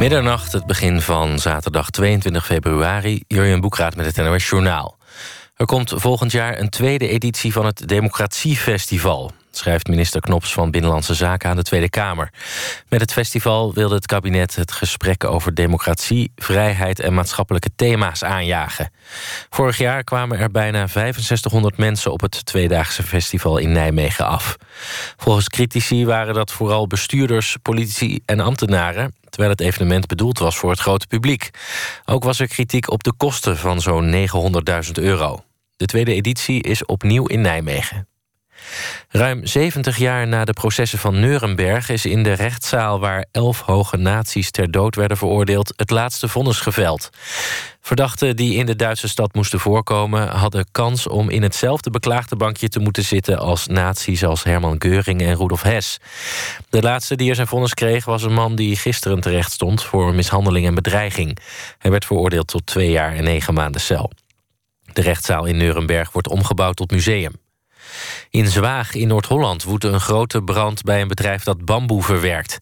Middernacht, het begin van zaterdag 22 februari. Jurjen Boekraat met het NOS Journaal. Er komt volgend jaar een tweede editie van het Democratiefestival schrijft minister Knops van Binnenlandse Zaken aan de Tweede Kamer. Met het festival wilde het kabinet het gesprek over democratie, vrijheid en maatschappelijke thema's aanjagen. Vorig jaar kwamen er bijna 6500 mensen op het tweedaagse festival in Nijmegen af. Volgens critici waren dat vooral bestuurders, politici en ambtenaren, terwijl het evenement bedoeld was voor het grote publiek. Ook was er kritiek op de kosten van zo'n 900.000 euro. De tweede editie is opnieuw in Nijmegen. Ruim 70 jaar na de processen van Nuremberg is in de rechtszaal waar elf hoge nazi's ter dood werden veroordeeld het laatste vonnis geveld. Verdachten die in de Duitse stad moesten voorkomen hadden kans om in hetzelfde beklaagde bankje te moeten zitten als nazi's als Herman Geuring en Rudolf Hess. De laatste die er zijn vonnis kreeg was een man die gisteren terecht stond voor mishandeling en bedreiging. Hij werd veroordeeld tot twee jaar en negen maanden cel. De rechtszaal in Nuremberg wordt omgebouwd tot museum. In Zwaag in Noord-Holland woedde een grote brand bij een bedrijf dat bamboe verwerkt.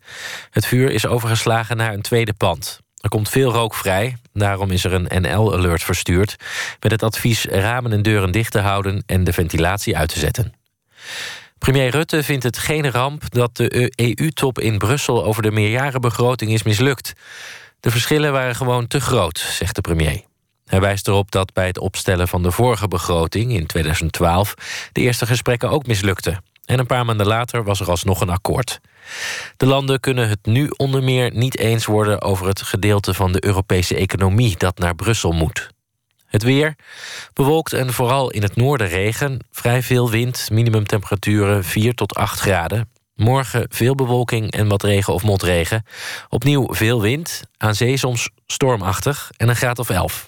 Het vuur is overgeslagen naar een tweede pand. Er komt veel rook vrij, daarom is er een NL-alert verstuurd... met het advies ramen en deuren dicht te houden en de ventilatie uit te zetten. Premier Rutte vindt het geen ramp dat de EU-top in Brussel... over de meerjarenbegroting is mislukt. De verschillen waren gewoon te groot, zegt de premier. Hij wijst erop dat bij het opstellen van de vorige begroting in 2012 de eerste gesprekken ook mislukten. En een paar maanden later was er alsnog een akkoord. De landen kunnen het nu onder meer niet eens worden over het gedeelte van de Europese economie dat naar Brussel moet. Het weer bewolkt en vooral in het noorden regen. Vrij veel wind, minimumtemperaturen 4 tot 8 graden. Morgen veel bewolking en wat regen of motregen. Opnieuw veel wind, aan zee soms stormachtig en een graad of 11.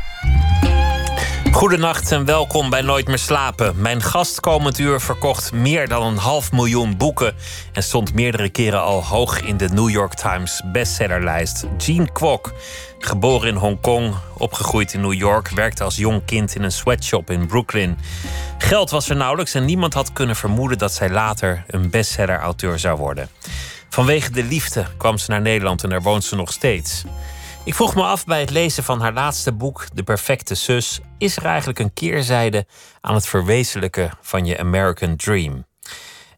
Goedenacht en welkom bij Nooit meer slapen. Mijn gast komend uur verkocht meer dan een half miljoen boeken en stond meerdere keren al hoog in de New York Times bestsellerlijst. Jean Kwok, geboren in Hongkong, opgegroeid in New York, werkte als jong kind in een sweatshop in Brooklyn. Geld was er nauwelijks en niemand had kunnen vermoeden dat zij later een bestseller-auteur zou worden. Vanwege de liefde kwam ze naar Nederland en daar woont ze nog steeds. Ik vroeg me af bij het lezen van haar laatste boek, De Perfecte Zus, is er eigenlijk een keerzijde aan het verwezenlijken van je American Dream?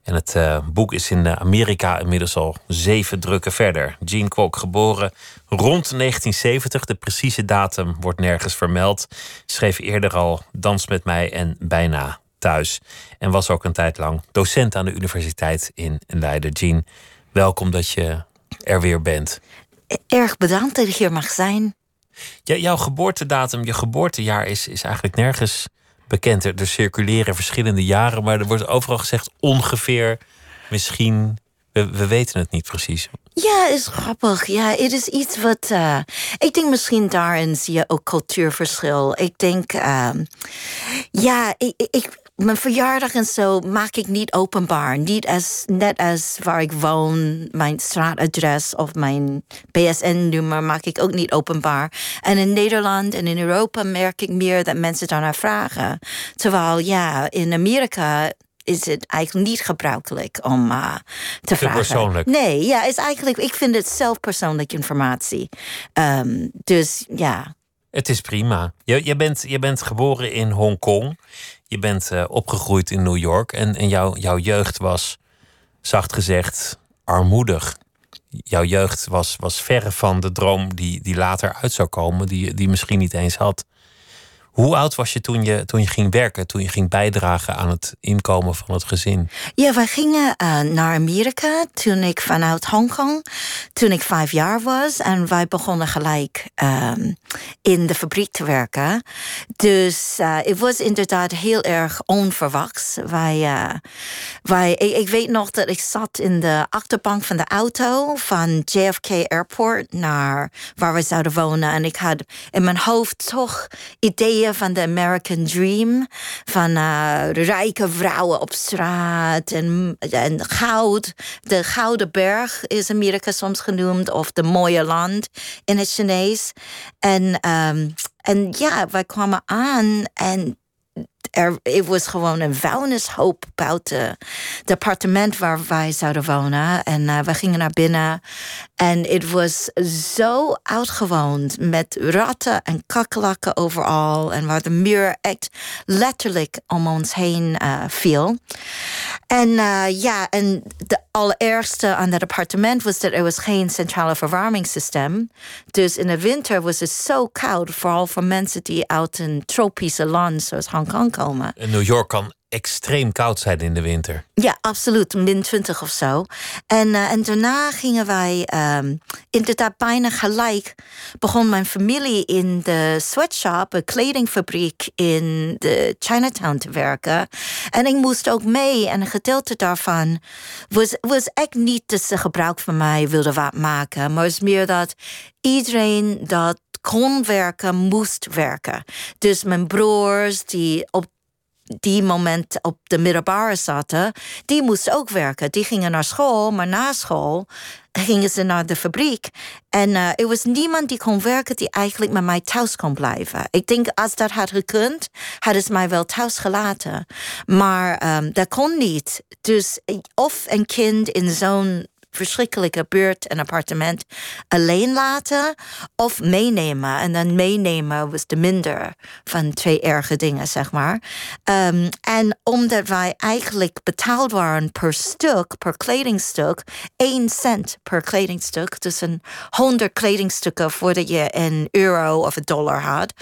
En het uh, boek is in Amerika inmiddels al zeven drukken verder. Jean Kwok, geboren rond 1970, de precieze datum wordt nergens vermeld. Schreef eerder al Dans met mij en bijna thuis. En was ook een tijd lang docent aan de universiteit in Leiden. Jean, welkom dat je er weer bent erg bedankt dat ik hier mag zijn. Ja, jouw geboortedatum, je geboortejaar is, is eigenlijk nergens bekend. Er circuleren verschillende jaren, maar er wordt overal gezegd ongeveer, misschien. We, we weten het niet precies. Ja, is grappig. Ja, het is iets wat. Uh, ik denk misschien daarin zie je ook cultuurverschil. Ik denk. Uh, ja, ik, ik, mijn verjaardag en zo maak ik niet openbaar. Niet als, net als waar ik woon, mijn straatadres of mijn PSN-nummer maak ik ook niet openbaar. En in Nederland en in Europa merk ik meer dat mensen daarnaar vragen. Terwijl ja, in Amerika is het eigenlijk niet gebruikelijk om uh, te, vragen. persoonlijk. Nee, ja, is eigenlijk, ik vind het zelf persoonlijke informatie. Um, dus ja. Het is prima. Je, je, bent, je bent geboren in Hongkong. Je bent uh, opgegroeid in New York. En, en jouw, jouw jeugd was, zacht gezegd, armoedig. Jouw jeugd was, was verre van de droom die, die later uit zou komen, die, die misschien niet eens had. Hoe oud was je toen, je toen je ging werken, toen je ging bijdragen aan het inkomen van het gezin? Ja, we gingen uh, naar Amerika toen ik vanuit Hongkong, toen ik vijf jaar was. En wij begonnen gelijk um, in de fabriek te werken. Dus uh, was inderdaad heel erg onverwachts. Wij, uh, wij, ik, ik, weet nog dat ik zat in de achterbank van de auto van JFK Airport naar waar we zouden wonen. En ik had in mijn hoofd toch ideeën van de American Dream. Van uh, rijke vrouwen op straat en, en goud. De Gouden Berg is Amerika soms genoemd. Of de mooie land in het Chinees. En, um, en ja, wij kwamen aan en er, was gewoon een vuilnishoop buiten het appartement waar wij zouden wonen. En uh, we gingen naar binnen. En het was zo uitgewoond met ratten en kakkelakken overal. En waar de muur echt letterlijk om ons heen uh, viel. En uh, ja, en de allerergste aan dat appartement was dat er was geen centrale verwarmingssysteem. Dus in de winter was het zo koud, vooral voor mensen die uit een tropische land zoals Hongkong komen. In New York extreem koud zijn in de winter. Ja, absoluut. Min 20 of zo. En, uh, en daarna gingen wij um, inderdaad bijna gelijk. Begon mijn familie in de sweatshop, een kledingfabriek in de Chinatown te werken. En ik moest ook mee. En een gedeelte daarvan was, was echt niet dat ze gebruik van mij wilden wat maken. Maar is meer dat iedereen dat kon werken, moest werken. Dus mijn broers die op die moment op de middelbare zaten, die moesten ook werken. Die gingen naar school, maar na school gingen ze naar de fabriek. En uh, er was niemand die kon werken die eigenlijk met mij thuis kon blijven. Ik denk als dat had gekund, hadden ze mij wel thuis gelaten. Maar um, dat kon niet. Dus of een kind in zo'n verschrikkelijke buurt en appartement alleen laten of meenemen. En dan meenemen was de minder van twee erge dingen, zeg maar. Um, en omdat wij eigenlijk betaald waren per stuk, per kledingstuk, één cent per kledingstuk. Dus een honderd kledingstukken voordat je een euro of een dollar had.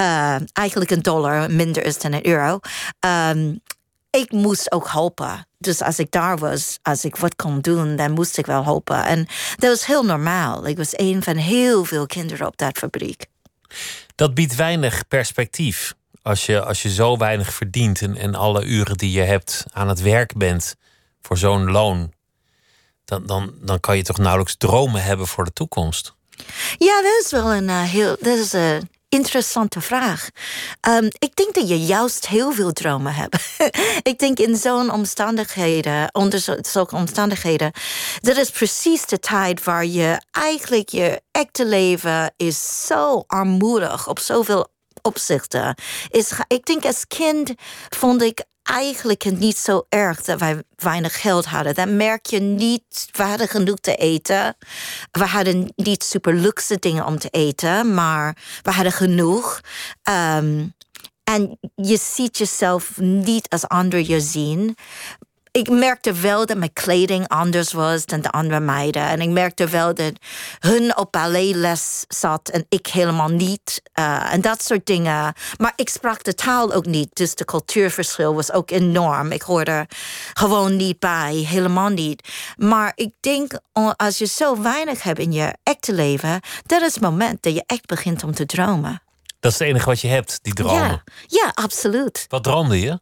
Uh, eigenlijk een dollar minder is dan een euro. Um, ik moest ook helpen. Dus als ik daar was, als ik wat kon doen, dan moest ik wel helpen. En dat was heel normaal. Ik was een van heel veel kinderen op dat fabriek. Dat biedt weinig perspectief. Als je, als je zo weinig verdient en, en alle uren die je hebt aan het werk bent voor zo'n loon, dan, dan, dan kan je toch nauwelijks dromen hebben voor de toekomst. Ja, dat is wel een uh, heel. Dat is een interessante vraag. Um, ik denk dat je juist heel veel dromen hebt. ik denk in zo'n omstandigheden, onder zulke omstandigheden, dat is precies de tijd waar je eigenlijk je echte leven is zo armoedig op zoveel opzichten. Is, ik denk als kind vond ik eigenlijk niet zo erg dat wij weinig geld hadden. Dan merk je niet, we hadden genoeg te eten. We hadden niet super luxe dingen om te eten, maar we hadden genoeg. Um, en je ziet jezelf niet als anderen je zien ik merkte wel dat mijn kleding anders was dan de andere meiden. En ik merkte wel dat hun op balletles zat en ik helemaal niet. Uh, en dat soort dingen. Maar ik sprak de taal ook niet. Dus de cultuurverschil was ook enorm. Ik hoorde gewoon niet bij. Helemaal niet. Maar ik denk, als je zo weinig hebt in je echte leven... dat is het moment dat je echt begint om te dromen. Dat is het enige wat je hebt, die dromen. Ja, ja, absoluut. Wat droomde je?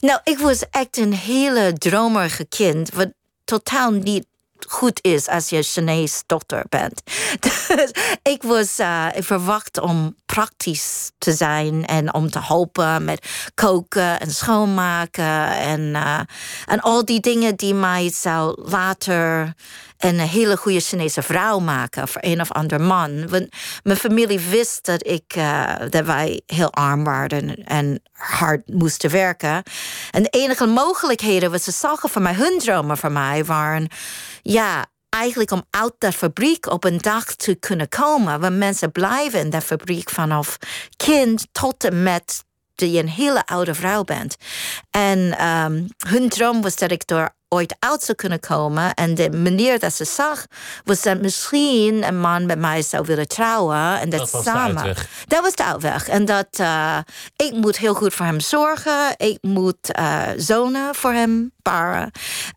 Nou, ik was echt een hele dromerige kind. Wat totaal niet goed is als je Chinees dochter bent. Dus ik was uh, ik verwacht om praktisch te zijn en om te helpen met koken en schoonmaken en, uh, en al die dingen die mij zou later een hele goede Chinese vrouw maken voor een of ander man. Want mijn familie wist dat, ik, uh, dat wij heel arm waren en hard moesten werken. En de enige mogelijkheden wat ze zagen voor mij, hun dromen voor mij, waren ja, eigenlijk om uit de fabriek op een dag te kunnen komen. Want mensen blijven in de fabriek vanaf kind tot en met dat je een hele oude vrouw bent. En um, hun droom was dat ik door ooit uit zou kunnen komen. En de manier dat ze zag, was dat misschien een man met mij zou willen trouwen. En dat, dat was samen. Dat was de uitweg. En dat uh, ik moet heel goed voor hem zorgen. Ik moet uh, zonen voor hem paren.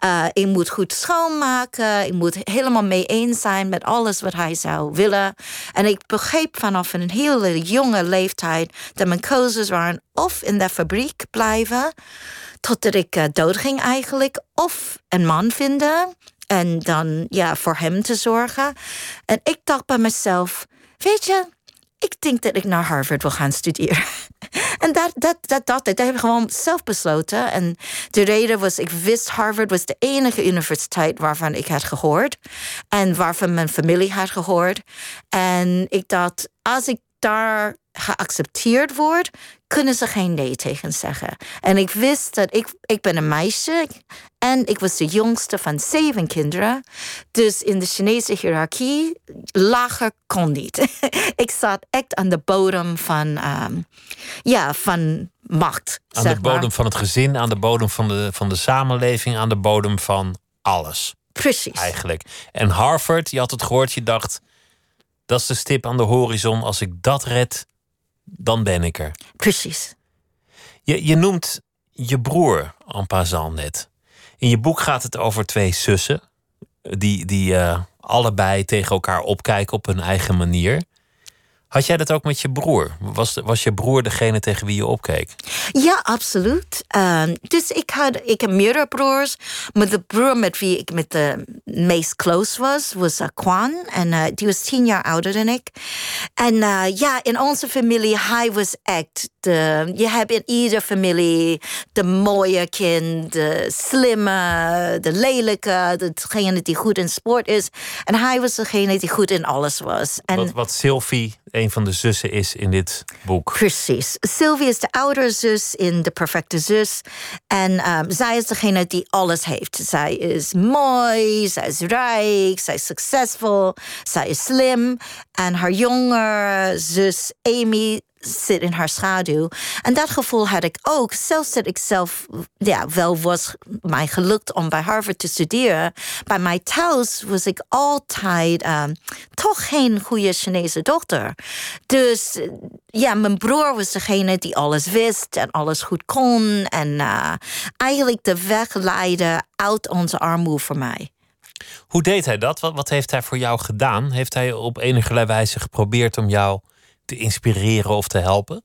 Uh, ik moet goed schoonmaken. Ik moet helemaal mee eens zijn met alles wat hij zou willen. En ik begreep vanaf een hele jonge leeftijd dat mijn keuzes waren of in de fabriek blijven Totdat ik uh, doodging eigenlijk. Of een man vinden. En dan ja, voor hem te zorgen. En ik dacht bij mezelf, weet je, ik denk dat ik naar Harvard wil gaan studeren. en dat, dat, dat, dat, dat heb ik gewoon zelf besloten. En de reden was, ik wist Harvard was de enige universiteit waarvan ik had gehoord. En waarvan mijn familie had gehoord. En ik dacht, als ik daar geaccepteerd word, kunnen ze geen nee tegen zeggen. En ik wist dat ik, ik ben een meisje en ik was de jongste van zeven kinderen. Dus in de Chinese hiërarchie, lager kon niet. ik zat echt aan de bodem van, um, ja, van macht. Aan de bodem van het gezin, aan de bodem van de, van de samenleving, aan de bodem van alles. Precies. Eigenlijk. En Harvard, je had het gehoord, je dacht... dat is de stip aan de horizon. Als ik dat red, dan ben ik er. Precies. Je, je noemt je broer en passant net. In je boek gaat het over twee zussen. Die, die uh, allebei tegen elkaar opkijken op hun eigen manier. Had jij dat ook met je broer? Was, was je broer degene tegen wie je opkeek? Ja, absoluut. Uh, dus ik had ik heb meerdere broers. Maar de broer met wie ik met de meest close was, was uh, Kwan. En uh, die was tien jaar ouder dan ik. En uh, ja, in onze familie, hij was echt de... Je hebt in iedere familie de mooie kind, de slimme, de lelijke, degene die goed in sport is. En hij was degene die goed in alles was. En, wat, wat Sylvie een van de zussen is in dit boek. Precies. Sylvie is de oudere zus in De Perfecte Zus. En um, zij is degene die alles heeft. Zij is mooi, zij is rijk, zij is succesvol, zij is slim. En haar jongere zus Amy zit in haar schaduw. En dat gevoel had ik ook. Zelfs dat ik zelf ja, wel was mij gelukt om bij Harvard te studeren. Bij mij thuis was ik altijd um, toch geen goede Chinese dochter. Dus ja, mijn broer was degene die alles wist en alles goed kon. En uh, eigenlijk de weg leidde uit onze armoede voor mij. Hoe deed hij dat? Wat, wat heeft hij voor jou gedaan? Heeft hij op enige wijze geprobeerd om jou te inspireren of te helpen?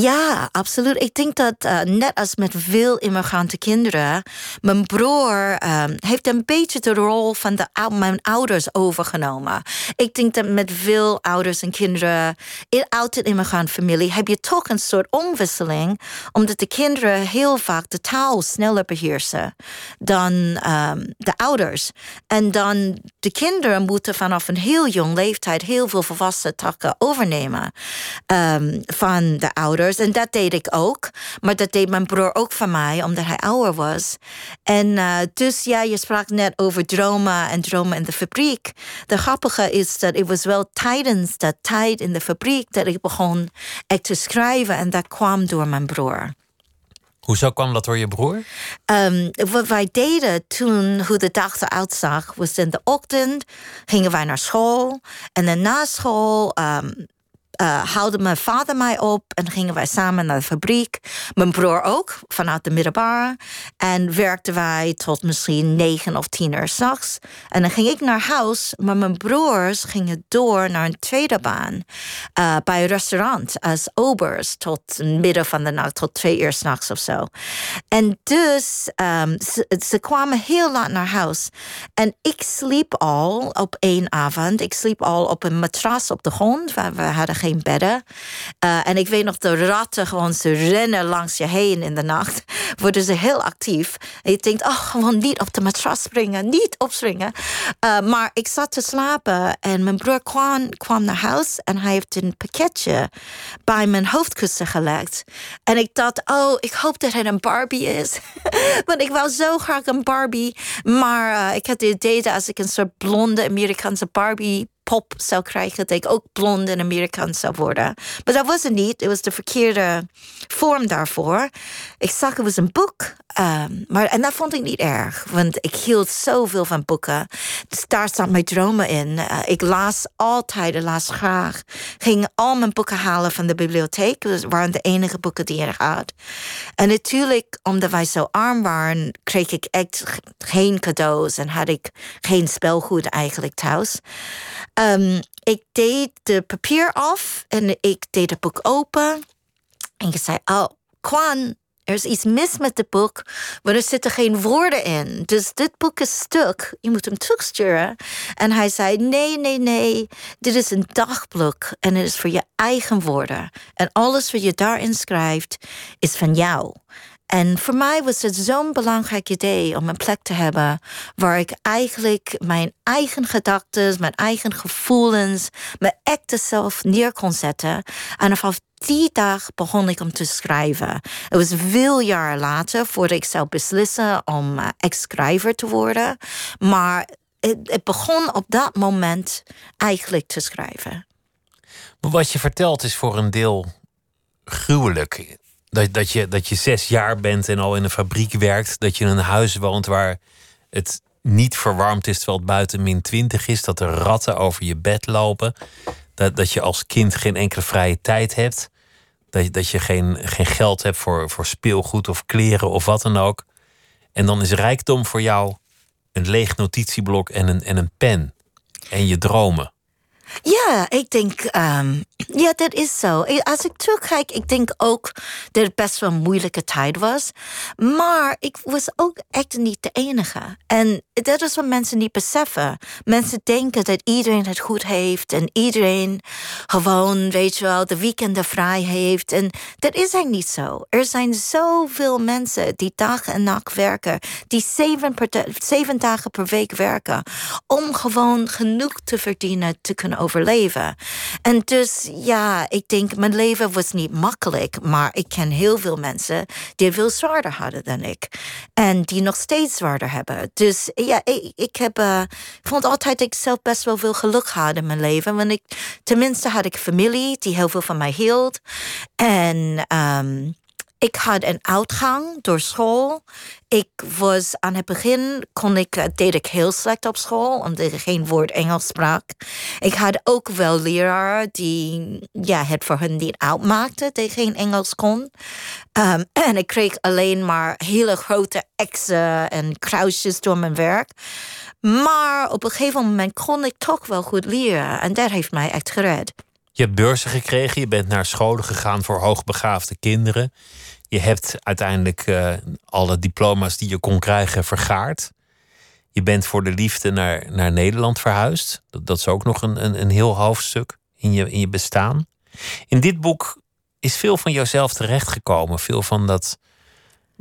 Ja, absoluut. Ik denk dat uh, net als met veel immigrante kinderen, mijn broer uh, heeft een beetje de rol van de, mijn ouders overgenomen. Ik denk dat met veel ouders en kinderen in oude immigrant familie heb je toch een soort omwisseling, omdat de kinderen heel vaak de taal sneller beheersen dan um, de ouders. En dan de kinderen moeten vanaf een heel jong leeftijd heel veel volwassen takken overnemen um, van de ouders. En dat deed ik ook. Maar dat deed mijn broer ook van mij, omdat hij ouder was. En uh, dus ja, je sprak net over dromen en dromen in de fabriek. De grappige is dat het was wel tijdens dat tijd in de fabriek dat ik begon echt te schrijven. En dat kwam door mijn broer. Hoezo kwam dat door je broer? Um, wat wij deden toen, hoe de dag eruit zag, was in de ochtend gingen wij naar school. En dan na school um, uh, mijn vader mij op en gingen wij samen naar de fabriek. Mijn broer ook, vanuit de middelbare. En werkten wij tot misschien negen of tien uur s'nachts. En dan ging ik naar huis, maar mijn broers gingen door naar een tweede baan. Uh, bij een restaurant als obers tot midden van de nacht, tot twee uur s'nachts of zo. En dus, um, ze, kwamen heel laat naar huis. En ik sliep al op één avond. Ik sliep al op een matras op de grond, waar we hadden geen bedden. Uh, en ik weet nog, de ratten gewoon, ze rennen langs je heen in de nacht. Worden ze heel actief. En je denkt, oh, gewoon niet op de matras springen, niet opspringen. Uh, maar ik zat te slapen en mijn broer kwam, kwam naar huis en hij heeft een pakketje bij mijn hoofdkussen gelegd. En ik dacht, oh, ik hoop dat het een Barbie is. Want ik wou zo graag een Barbie. Maar uh, ik had het idee dat als ik een soort blonde Amerikaanse Barbie pop zou krijgen, dat ik ook blond en Amerikaans zou worden. Maar dat was het niet. Het was de verkeerde vorm daarvoor. Ik zag, het was een boek. Um, maar, en dat vond ik niet erg, want ik hield zoveel van boeken. Dus daar staan mijn dromen in. Uh, ik las altijd, ik las graag. Ging al mijn boeken halen van de bibliotheek. Dat waren de enige boeken die ik had. En natuurlijk, omdat wij zo arm waren, kreeg ik echt geen cadeaus en had ik geen spelgoed eigenlijk thuis. Um, ik deed de papier af en ik deed het boek open. En ik zei, oh, Kwan er is iets mis met het boek, maar er zitten geen woorden in. Dus dit boek is stuk. Je moet hem terugsturen. En hij zei: Nee, nee, nee. Dit is een dagboek en het is voor je eigen woorden. En alles wat je daarin schrijft is van jou. En voor mij was het zo'n belangrijk idee om een plek te hebben waar ik eigenlijk mijn eigen gedachten, mijn eigen gevoelens, mijn echte zelf neer kon zetten. En vanaf die dag begon ik om te schrijven. Het was veel jaar later voordat ik zou beslissen om uh, ex-schrijver te worden. Maar het begon op dat moment eigenlijk te schrijven. Wat je vertelt is voor een deel gruwelijk dat, dat, je, dat je zes jaar bent en al in een fabriek werkt. Dat je in een huis woont waar het niet verwarmd is terwijl het buiten min 20 is. Dat er ratten over je bed lopen. Dat, dat je als kind geen enkele vrije tijd hebt. Dat, dat je geen, geen geld hebt voor, voor speelgoed of kleren of wat dan ook. En dan is rijkdom voor jou een leeg notitieblok en een, en een pen. En je dromen. Ja, ik denk, um, ja, dat is zo. Als ik terugkijk, ik denk ook dat het best wel een moeilijke tijd was. Maar ik was ook echt niet de enige. En dat is wat mensen niet beseffen. Mensen denken dat iedereen het goed heeft en iedereen gewoon, weet je wel, de weekenden vrij heeft. En dat is eigenlijk niet zo. Er zijn zoveel mensen die dag en nacht werken, die zeven, zeven dagen per week werken, om gewoon genoeg te verdienen te kunnen overleven. En dus ja, ik denk, mijn leven was niet makkelijk, maar ik ken heel veel mensen die veel zwaarder hadden dan ik. En die nog steeds zwaarder hebben. Dus ja, ik, ik heb, uh, vond altijd dat ik zelf best wel veel geluk had in mijn leven. Want ik, tenminste had ik familie die heel veel van mij hield. En um, ik had een uitgang door school. Ik was aan het begin, kon ik, eh, deed ik heel slecht op school, omdat ik geen woord Engels sprak. Ik had ook wel leraar die ja, het voor hen niet uitmaakte, dat ik geen Engels kon. Um, en ik kreeg alleen maar hele grote exen en kruisjes door mijn werk. Maar op een gegeven moment kon ik toch wel goed leren. En dat heeft mij echt gered. Je hebt beurzen gekregen, je bent naar scholen gegaan voor hoogbegaafde kinderen. Je hebt uiteindelijk uh, alle diploma's die je kon krijgen vergaard. Je bent voor de liefde naar, naar Nederland verhuisd. Dat, dat is ook nog een, een, een heel hoofdstuk in je, in je bestaan. In dit boek is veel van jouzelf terechtgekomen. Veel van dat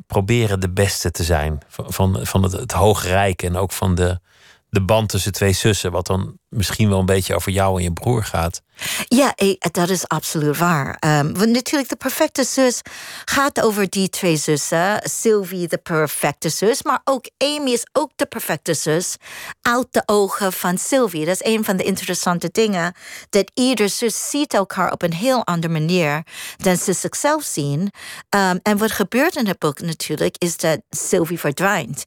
proberen de beste te zijn. Van, van, van het, het hoogrijk en ook van de, de band tussen twee zussen. Wat dan misschien wel een beetje over jou en je broer gaat. Ja, dat is absoluut waar. Um, want natuurlijk, de perfecte zus gaat over die twee zussen. Sylvie, de perfecte zus. Maar ook Amy is ook de perfecte zus. Uit de ogen van Sylvie. Dat is een van de interessante dingen. Dat ieder zus ziet elkaar op een heel andere manier dan ze zichzelf zien. Um, en wat gebeurt in het boek natuurlijk, is dat Sylvie verdwijnt.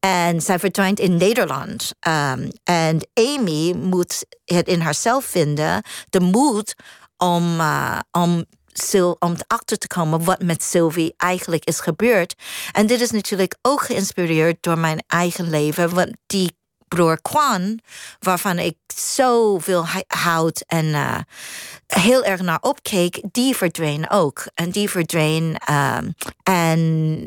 En zij verdwijnt in Nederland. Um, en Amy moet het in haarzelf vinden, de moed om, uh, om om achter te komen wat met Sylvie eigenlijk is gebeurd. En dit is natuurlijk ook geïnspireerd door mijn eigen leven. Want die broer Kwan, waarvan ik zoveel houd en uh, heel erg naar opkeek, die verdween ook. En die verdween. Um, en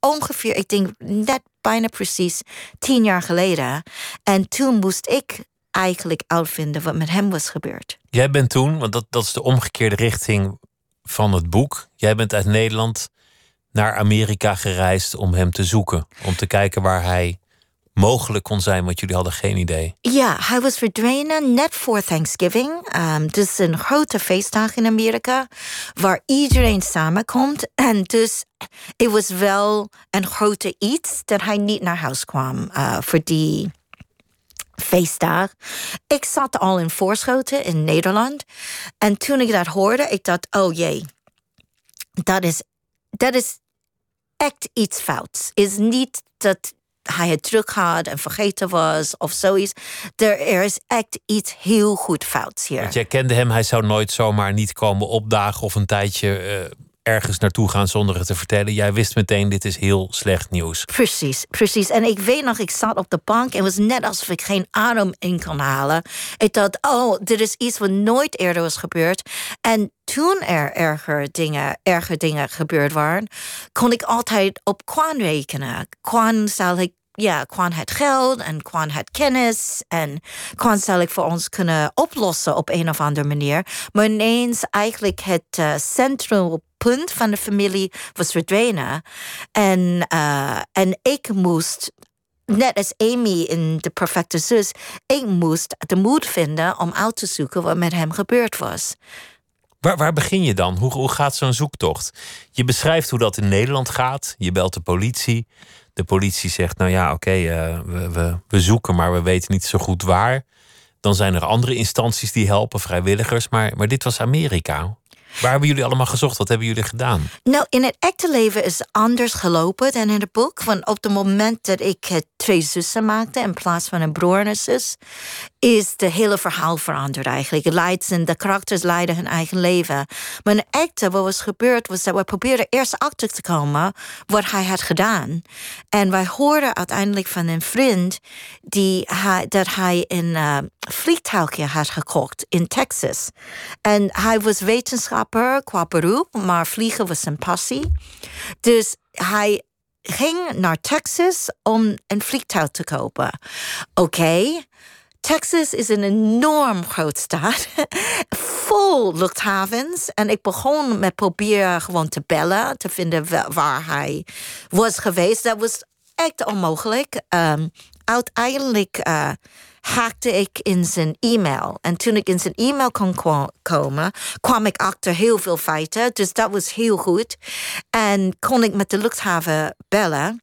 ongeveer, ik denk net bijna precies tien jaar geleden. En toen moest ik eigenlijk uitvinden wat met hem was gebeurd. Jij bent toen, want dat, dat is de omgekeerde richting van het boek. Jij bent uit Nederland naar Amerika gereisd om hem te zoeken. Om te kijken waar hij mogelijk kon zijn, want jullie hadden geen idee. Ja, hij was verdwenen net voor Thanksgiving. Um, dus een grote feestdag in Amerika, waar iedereen samenkomt. En dus het was wel een grote iets dat hij niet naar huis kwam uh, voor die feestdag. Ik zat al in Voorschoten in Nederland. En toen ik dat hoorde, ik dacht, oh jee, dat is, dat is echt iets fouts. Is niet dat hij het druk had en vergeten was of zoiets. Er, er is echt iets heel goed fouts hier. Want jij kende hem, hij zou nooit zomaar niet komen opdagen of een tijdje uh, ergens naartoe gaan zonder het te vertellen. Jij wist meteen, dit is heel slecht nieuws. Precies, precies. En ik weet nog, ik zat op de bank en was net alsof ik geen adem in kon halen. Ik dacht, oh, dit is iets wat nooit eerder was gebeurd. En toen er erger dingen, erger dingen gebeurd waren, kon ik altijd op Kwan rekenen. Kwan zal ik ja, Kwan het geld en Kwan het kennis. En Kwan zal ik voor ons kunnen oplossen op een of andere manier. Maar ineens eigenlijk het uh, centrum punt van de familie was verdwenen. En, uh, en ik moest net als Amy in De Perfecte Zus, ik moest de moed vinden om uit te zoeken wat met hem gebeurd was. Waar, waar begin je dan? Hoe, hoe gaat zo'n zoektocht? Je beschrijft hoe dat in Nederland gaat. Je belt de politie. De politie zegt, nou ja, oké, uh, we, we, we zoeken, maar we weten niet zo goed waar. Dan zijn er andere instanties die helpen, vrijwilligers. Maar, maar dit was Amerika. Waar hebben jullie allemaal gezocht? Wat hebben jullie gedaan? Nou, in het echte leven is het anders gelopen dan in het boek. Want op het moment dat ik het twee zussen maakte in plaats van een broer en een zus, is het hele verhaal veranderd eigenlijk. De karakters leiden hun eigen leven. Maar in het echte, wat was gebeurd, was dat we probeerden eerst achter te komen wat hij had gedaan. En wij hoorden uiteindelijk van een vriend die dat hij een uh, vliegtuigje had gekocht in Texas. En hij was wetenschapper qua beroep, maar vliegen was zijn passie. Dus hij ging naar Texas om een vliegtuig te kopen. Oké. Texas is een enorm groot staat, vol luchthavens. En ik begon met proberen gewoon te bellen, te vinden waar hij was geweest. Dat was echt onmogelijk. Um, uiteindelijk uh, haakte ik in zijn e-mail. En toen ik in zijn e-mail kon komen, kwam ik achter heel veel feiten. Dus dat was heel goed. En kon ik met de luchthaven bellen.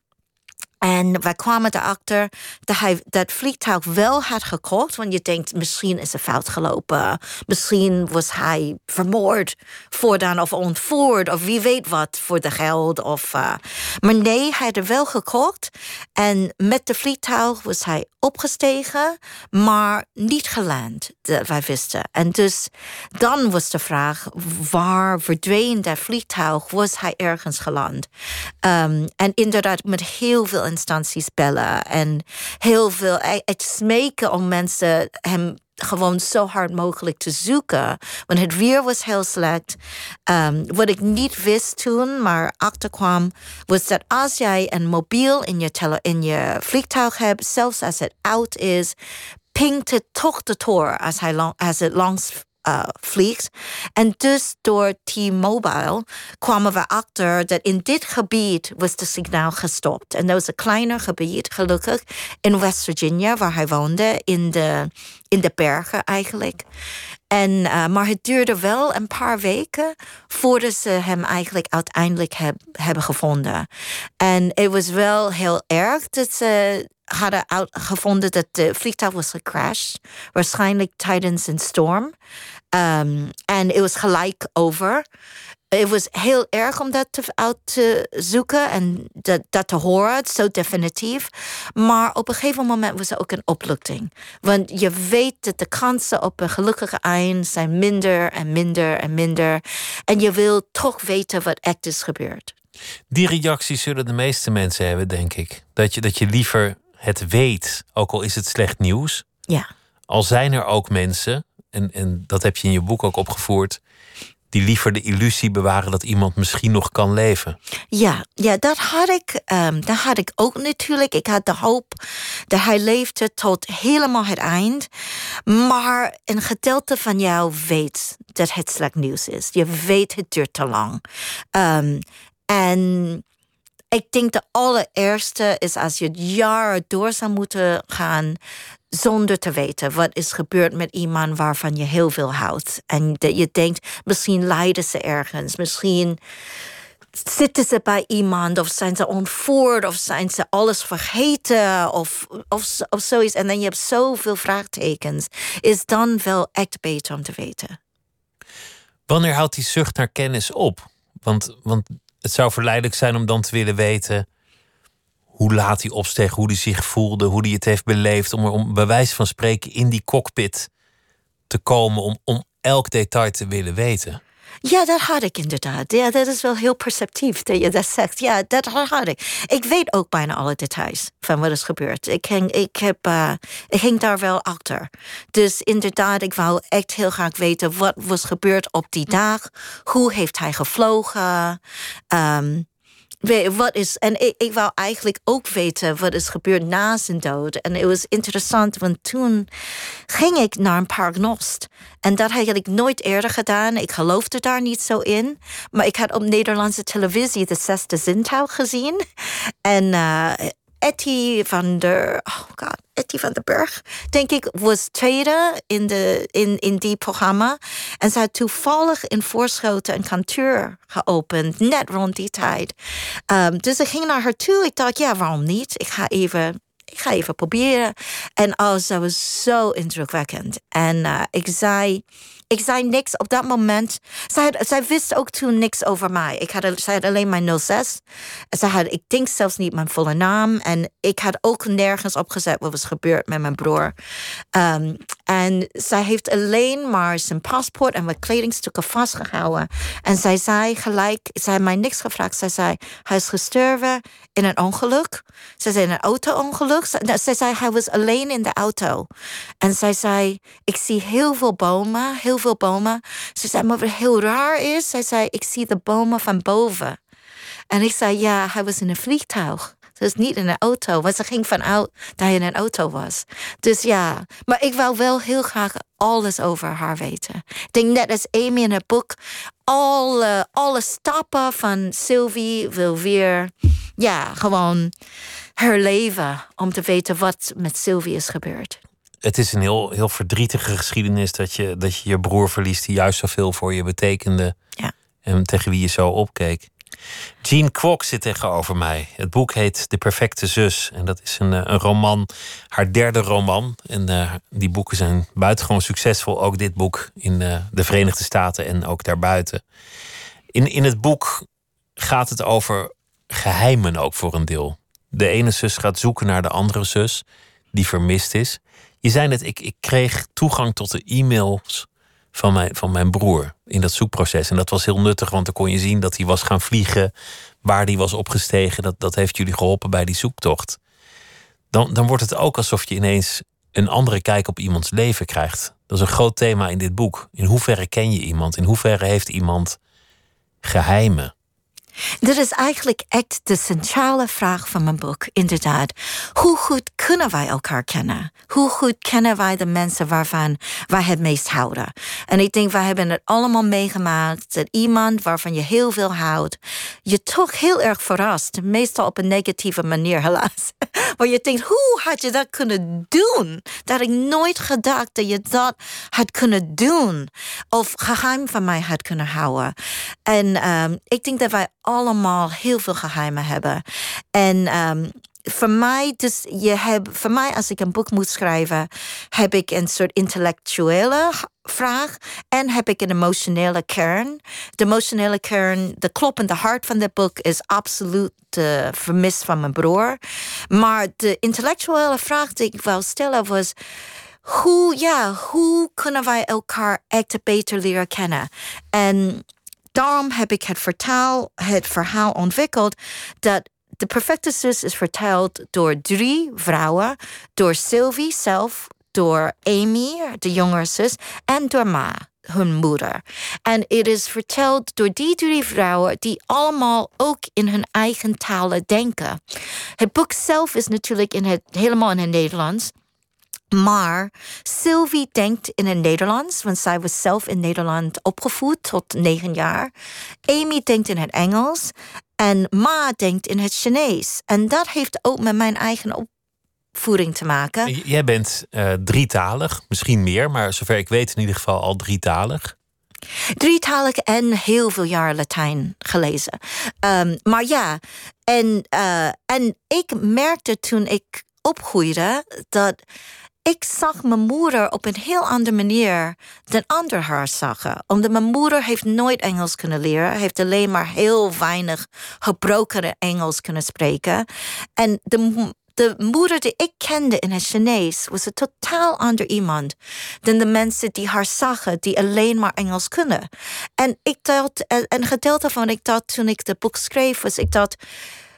En wij kwamen erachter dat hij dat vliegtuig wel had gekocht. Want je denkt, misschien is er fout gelopen. Misschien was hij vermoord voordat of ontvoerd. Of wie weet wat voor de geld. Of, uh, maar nee, hij had er wel gekocht. En met de vliegtuig was hij opgestegen, maar niet geland. Dat wij wisten. En dus dan was de vraag, waar verdween dat vliegtuig? Was hij ergens geland? Um, en inderdaad, met heel veel instanties bellen. En heel veel, het smeken om mensen hem gewoon zo hard mogelijk te zoeken. Want het weer was heel slecht. Um, wat ik niet wist toen, maar achterkwam, was dat als jij een mobiel in je, tele in je vliegtuig hebt, zelfs als het oud is, pingt het toch de toren als, als het langs uh, vliegt. En dus door T-Mobile kwamen we achter dat in dit gebied was de signaal gestopt. En dat was een kleiner gebied, gelukkig, in West Virginia, waar hij woonde, in de, in de bergen eigenlijk. En, uh, maar het duurde wel een paar weken voordat ze hem eigenlijk uiteindelijk heb, hebben gevonden. En het was wel heel erg dat ze hadden gevonden dat de vliegtuig was gecrashed. Waarschijnlijk tijdens een storm. Um, en het was gelijk over. Het was heel erg om dat te, uit te zoeken en dat, dat te horen, zo definitief. Maar op een gegeven moment was er ook een opluchting. Want je weet dat de kansen op een gelukkige eind zijn minder en minder en minder. En je wil toch weten wat echt is gebeurd. Die reacties zullen de meeste mensen hebben, denk ik. Dat je, dat je liever het weet, ook al is het slecht nieuws. Ja. Al zijn er ook mensen, en, en dat heb je in je boek ook opgevoerd, die liever de illusie bewaren dat iemand misschien nog kan leven. Ja, ja dat, had ik, um, dat had ik ook natuurlijk. Ik had de hoop dat hij leefde tot helemaal het eind. Maar een gedeelte van jou weet dat het slecht nieuws is. Je weet het duurt te lang. Um, en ik denk de allereerste is als je jaren door zou moeten gaan zonder te weten wat is gebeurd met iemand waarvan je heel veel houdt. En dat je denkt, misschien lijden ze ergens, misschien zitten ze bij iemand of zijn ze ontvoerd of zijn ze alles vergeten of, of, of zoiets. En dan je hebt zoveel vraagtekens. Is dan wel echt beter om te weten. Wanneer houdt die zucht naar kennis op? Want, want het zou verleidelijk zijn om dan te willen weten hoe laat hij opsteeg, hoe hij zich voelde, hoe hij het heeft beleefd. Om er om bij wijze van spreken in die cockpit te komen om, om elk detail te willen weten. Ja, dat had ik inderdaad. Ja, dat is wel heel perceptief dat je dat zegt. Ja, dat had ik. Ik weet ook bijna alle details van wat is gebeurd. Ik ging, ik heb, uh, ik ging daar wel achter. Dus inderdaad, ik wou echt heel graag weten wat was gebeurd op die dag. Hoe heeft hij gevlogen? Um, wat is, en ik, ik wou eigenlijk ook weten wat is gebeurd na zijn dood. En het was interessant, want toen ging ik naar een paragnost. En dat had ik nooit eerder gedaan. Ik geloofde daar niet zo in. Maar ik had op Nederlandse televisie de zesde zintuig gezien. En uh, Etty van der, oh god, Etty van der Berg, denk ik, was tweede in, de, in, in die programma. En ze had toevallig in Voorschoten een kantoor geopend, net rond die tijd. Um, dus ik ging naar haar toe. Ik dacht, ja, waarom niet? Ik ga even ik ga even proberen. En oh, ze was zo indrukwekkend. En uh, ik zei ik zei niks op dat moment. Zij, zij wist ook toen niks over mij. Ik had, zij had alleen mijn 06. Zij had, ik denk zelfs niet mijn volle naam. En ik had ook nergens opgezet wat was gebeurd met mijn broer. Um, en zij heeft alleen maar zijn paspoort en wat kledingstukken vastgehouden. En zij zei gelijk, zij had mij niks gevraagd. Zij zei, hij is gestorven in een ongeluk. Ze zei in een auto-ongeluk. Zij zei, hij was alleen in de auto. En zij zei, ik zie heel veel bomen, heel veel bomen. Ze zei, maar wat heel raar is, zij zei, ik zie de bomen van boven. En ik zei, ja, hij was in een vliegtuig. Dus niet in een auto, want ze ging vanuit dat hij in een auto was. Dus ja, maar ik wou wel heel graag alles over haar weten. Ik denk net als Amy in het boek, alle, alle stappen van Sylvie wil weer, ja, gewoon herleven om te weten wat met Sylvie is gebeurd het is een heel, heel verdrietige geschiedenis dat je, dat je je broer verliest die juist zoveel voor je betekende. Ja. En tegen wie je zo opkeek. Jean Kwok zit tegenover mij. Het boek heet De Perfecte Zus. En dat is een, eh, een roman, haar derde roman. En uh, die boeken zijn buitengewoon succesvol. Ook dit boek in uh, de Verenigde Staten en ook daarbuiten. In, in het boek gaat het over geheimen ook voor een deel. De ene zus gaat zoeken naar de andere zus die vermist is. Je zei net, ik, ik kreeg toegang tot de e-mails van mijn, van mijn broer in dat zoekproces. En dat was heel nuttig, want dan kon je zien dat hij was gaan vliegen, waar hij was opgestegen. Dat, dat heeft jullie geholpen bij die zoektocht. Dan, dan wordt het ook alsof je ineens een andere kijk op iemands leven krijgt. Dat is een groot thema in dit boek. In hoeverre ken je iemand? In hoeverre heeft iemand geheimen? Dat is eigenlijk echt de centrale vraag van mijn boek, inderdaad. Hoe goed kunnen wij elkaar kennen? Hoe goed kennen wij de mensen waarvan wij het meest houden? En ik denk, wij hebben het allemaal meegemaakt. Dat iemand waarvan je heel veel houdt, je toch heel erg verrast. Meestal op een negatieve manier, helaas. Waar je denkt, hoe had je dat kunnen doen? Dat ik nooit gedacht dat je dat had kunnen doen. Of geheim van mij had kunnen houden. En um, ik denk dat wij allemaal heel veel geheimen hebben. En um, voor mij, dus je hebt, voor mij, als ik een boek moet schrijven, heb ik een soort intellectuele vraag en heb ik een emotionele kern. De emotionele kern, de kloppende hart van dit boek is absoluut de vermis van mijn broer. Maar de intellectuele vraag die ik wil stellen was hoe, ja, hoe kunnen wij elkaar echt beter leren kennen? En daarom heb ik het vertaal, het verhaal ontwikkeld dat de perfecte zus is verteld door drie vrouwen, door Sylvie zelf, door Amy, de jongere zus, en door Ma, hun moeder. En het is verteld door die drie vrouwen die allemaal ook in hun eigen talen denken. Het boek zelf is natuurlijk in het, helemaal in het Nederlands. Maar Sylvie denkt in het Nederlands, want zij was zelf in Nederland opgevoed tot negen jaar. Amy denkt in het Engels en Ma denkt in het Chinees. En dat heeft ook met mijn eigen opvoeding te maken. Jij bent uh, drietalig, misschien meer, maar zover ik weet in ieder geval al drietalig. Drietalig en heel veel jaar Latijn gelezen. Um, maar ja, en, uh, en ik merkte toen ik opgroeide dat ik zag mijn moeder op een heel andere manier dan anderen haar zagen. Omdat mijn moeder heeft nooit Engels kunnen leren. Heeft alleen maar heel weinig gebroken Engels kunnen spreken. En de, de moeder die ik kende in het Chinees was een totaal ander iemand dan de mensen die haar zagen, die alleen maar Engels kunnen. En ik dacht, een gedeelte van ik dacht toen ik het boek schreef, was ik dacht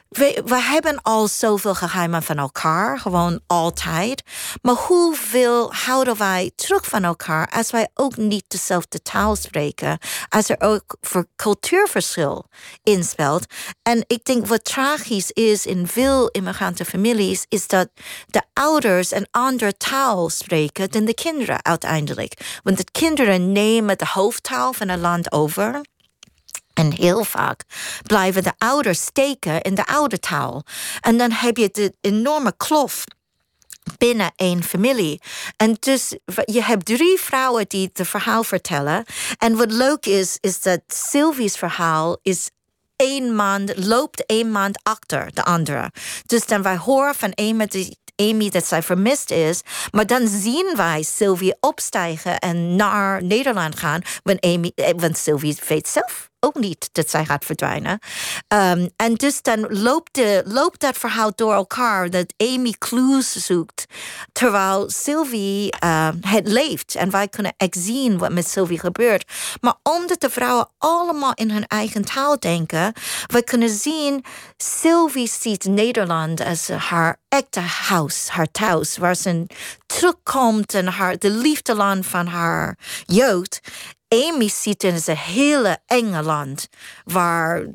we, we hebben al zoveel geheimen van elkaar, gewoon altijd. Maar hoeveel houden wij terug van elkaar als wij ook niet dezelfde taal spreken? Als er ook voor cultuurverschil inspeelt. En ik denk wat tragisch is in veel immigrante families, is dat de ouders een andere taal spreken dan de kinderen uiteindelijk. Want de kinderen nemen de hoofdtaal van een land over. En heel vaak blijven de ouders steken in de oude taal. En dan heb je de enorme klof binnen één familie. En dus je hebt drie vrouwen die het verhaal vertellen. En wat leuk is, is dat Sylvie's verhaal is één maand, loopt één maand achter de andere. Dus dan wij horen van Amy dat zij vermist is. Maar dan zien wij Sylvie opstijgen en naar Nederland gaan. Amy, eh, want Sylvie weet zelf ook niet dat zij gaat verdwijnen. Um, en dus dan loopt, de, loopt dat verhaal door elkaar dat Amy clues zoekt. Terwijl Sylvie uh, het leeft. En wij kunnen echt zien wat met Sylvie gebeurt. Maar omdat de vrouwen allemaal in hun eigen taal denken, we kunnen zien, Sylvie ziet Nederland als haar echte huis, haar thuis, waar ze terugkomt en haar, de liefdeland van haar jeugd. Amy ziet in een hele enge land waar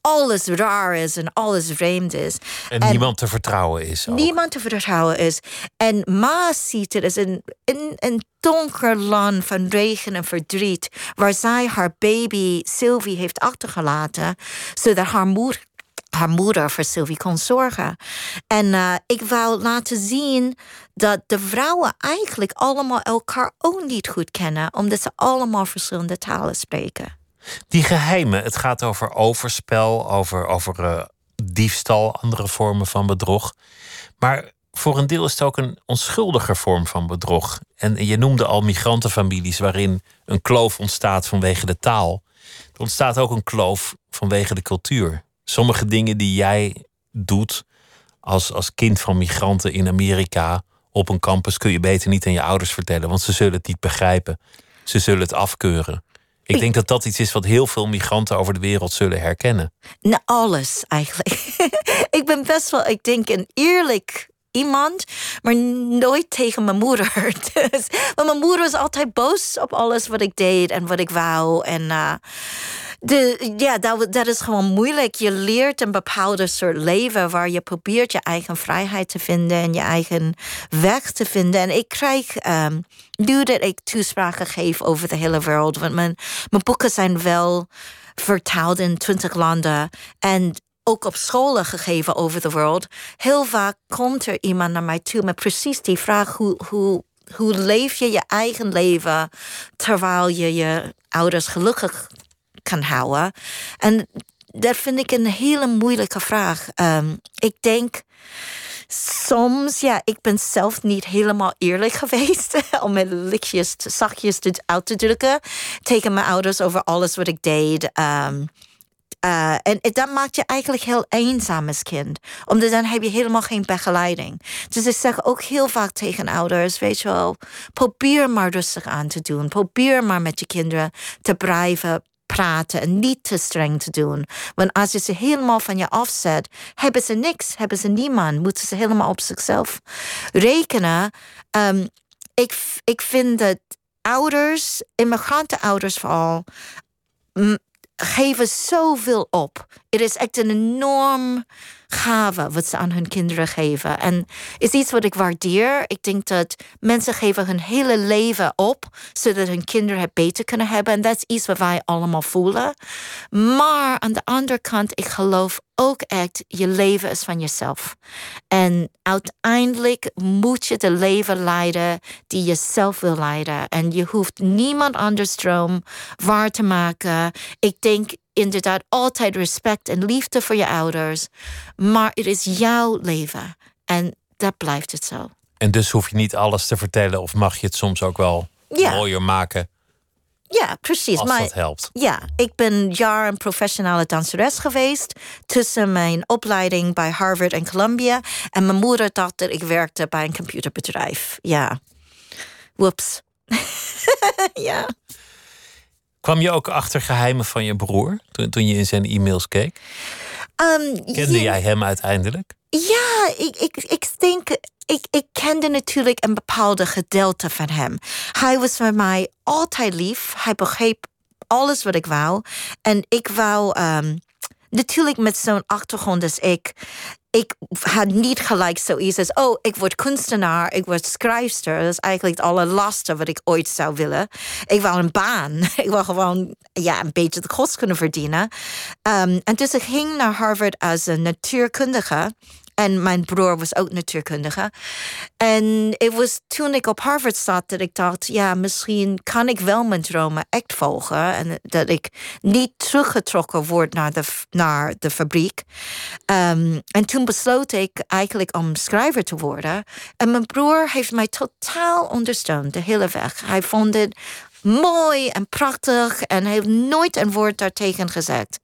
alles raar is en alles vreemd is. En, niemand te vertrouwen is. Niemand te vertrouwen is. En Ma ziet het een, een donker land van regen en verdriet, waar zij haar baby Sylvie heeft achtergelaten, zodat haar moeder haar moeder voor Sylvie kon zorgen. En uh, ik wou laten zien dat de vrouwen eigenlijk allemaal elkaar ook niet goed kennen, omdat ze allemaal verschillende talen spreken. Die geheimen, het gaat over overspel, over, over uh, diefstal, andere vormen van bedrog. Maar voor een deel is het ook een onschuldiger vorm van bedrog. En je noemde al migrantenfamilies waarin een kloof ontstaat vanwege de taal. Er ontstaat ook een kloof vanwege de cultuur sommige dingen die jij doet als, als kind van migranten in Amerika op een campus kun je beter niet aan je ouders vertellen, want ze zullen het niet begrijpen. Ze zullen het afkeuren. Ik, denk dat dat iets is wat heel veel migranten over de wereld zullen herkennen. Nou, alles eigenlijk. ik ben best wel, ik denk, een eerlijk iemand, maar nooit tegen mijn moeder. Dus, want mijn moeder was altijd boos op alles wat ik deed en wat ik wou. En uh, de, ja, dat, dat is gewoon moeilijk. Je leert een bepaalde soort leven waar je probeert je eigen vrijheid te vinden en je eigen weg te vinden. En ik krijg, um, nu dat ik toespraken geef over de hele wereld, want mijn, mijn boeken zijn wel vertaald in twintig landen. En ook op scholen gegeven over de wereld. Heel vaak komt er iemand naar mij toe met precies die vraag: hoe, hoe, hoe leef je je eigen leven terwijl je je ouders gelukkig kan houden? En dat vind ik een hele moeilijke vraag. Um, ik denk soms, ja, ik ben zelf niet helemaal eerlijk geweest om met lichtjes, zachtjes uit te drukken tegen mijn ouders over alles wat ik deed. Um, uh, en dat maakt je eigenlijk heel eenzaam als kind. Omdat dan heb je helemaal geen begeleiding. Dus ik zeg ook heel vaak tegen ouders, weet je wel, probeer maar rustig aan te doen. Probeer maar met je kinderen te blijven praten en niet te streng te doen. Want als je ze helemaal van je afzet, hebben ze niks, hebben ze niemand, moeten ze helemaal op zichzelf rekenen. Um, ik, ik vind dat ouders, ouders vooral, geven zoveel op. Het is echt een enorm gave wat ze aan hun kinderen geven. En is iets wat ik waardeer. Ik denk dat mensen geven hun hele leven op, zodat hun kinderen het beter kunnen hebben. En dat is iets wat wij allemaal voelen. Maar aan de andere kant, ik geloof ook echt, je leven is van jezelf. En uiteindelijk moet je de leven leiden die je zelf wil leiden. En je hoeft niemand anders droom waar te maken. Ik denk inderdaad altijd respect en liefde voor je ouders. Maar het is jouw leven. En dat blijft het zo. En dus hoef je niet alles te vertellen of mag je het soms ook wel mooier maken Ja, precies. Als maar, dat helpt. Ja, ik ben jaar een professionele danseres geweest. Tussen mijn opleiding bij Harvard en Columbia. En mijn moeder dacht dat ik werkte bij een computerbedrijf. Ja. Whoops. ja. Kwam je ook achter geheimen van je broer toen, toen je in zijn e-mails keek? Um, Kende ja, jij hem uiteindelijk? Ja, ik, ik, ik denk. Ik, ik kende natuurlijk een bepaalde gedeelte van hem. Hij was voor mij altijd lief. Hij begreep alles wat ik wou. En ik wou. Um, natuurlijk met zo'n achtergrond als ik. Ik had niet gelijk zoiets als: oh, ik word kunstenaar, ik word schrijfster. Dat is eigenlijk het allerlaatste wat ik ooit zou willen. Ik wou een baan. Ik wil gewoon ja, een beetje de kost kunnen verdienen. Um, en dus ik ging naar Harvard als een natuurkundige. En mijn broer was ook natuurkundige. En het was toen ik op Harvard zat dat ik dacht: ja, misschien kan ik wel mijn dromen echt volgen. En dat ik niet teruggetrokken word naar de, naar de fabriek. Um, en toen besloot ik eigenlijk om schrijver te worden. En mijn broer heeft mij totaal ondersteund de hele weg. Hij vond het mooi en prachtig en heeft nooit een woord daartegen gezegd.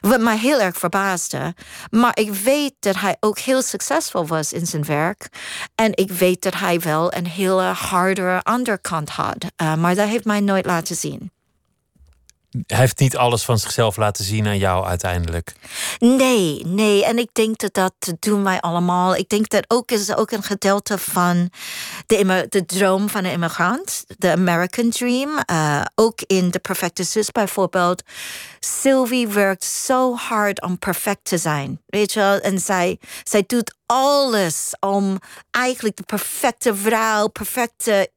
Wat mij heel erg verbaasde. Maar ik weet dat hij ook heel succesvol was in zijn werk. En ik weet dat hij wel een hele harde onderkant had. Uh, maar dat heeft mij nooit laten zien. Hij heeft niet alles van zichzelf laten zien aan jou uiteindelijk. Nee, nee. En ik denk dat dat doen wij allemaal. Ik denk dat ook is ook een gedeelte van de, de droom van een immigrant. De American Dream. Uh, ook in De Perfecte Zus bijvoorbeeld. Sylvie werkt zo hard om perfect te zijn. Weet je? En zij, zij doet alles om eigenlijk de perfecte vrouw, perfecte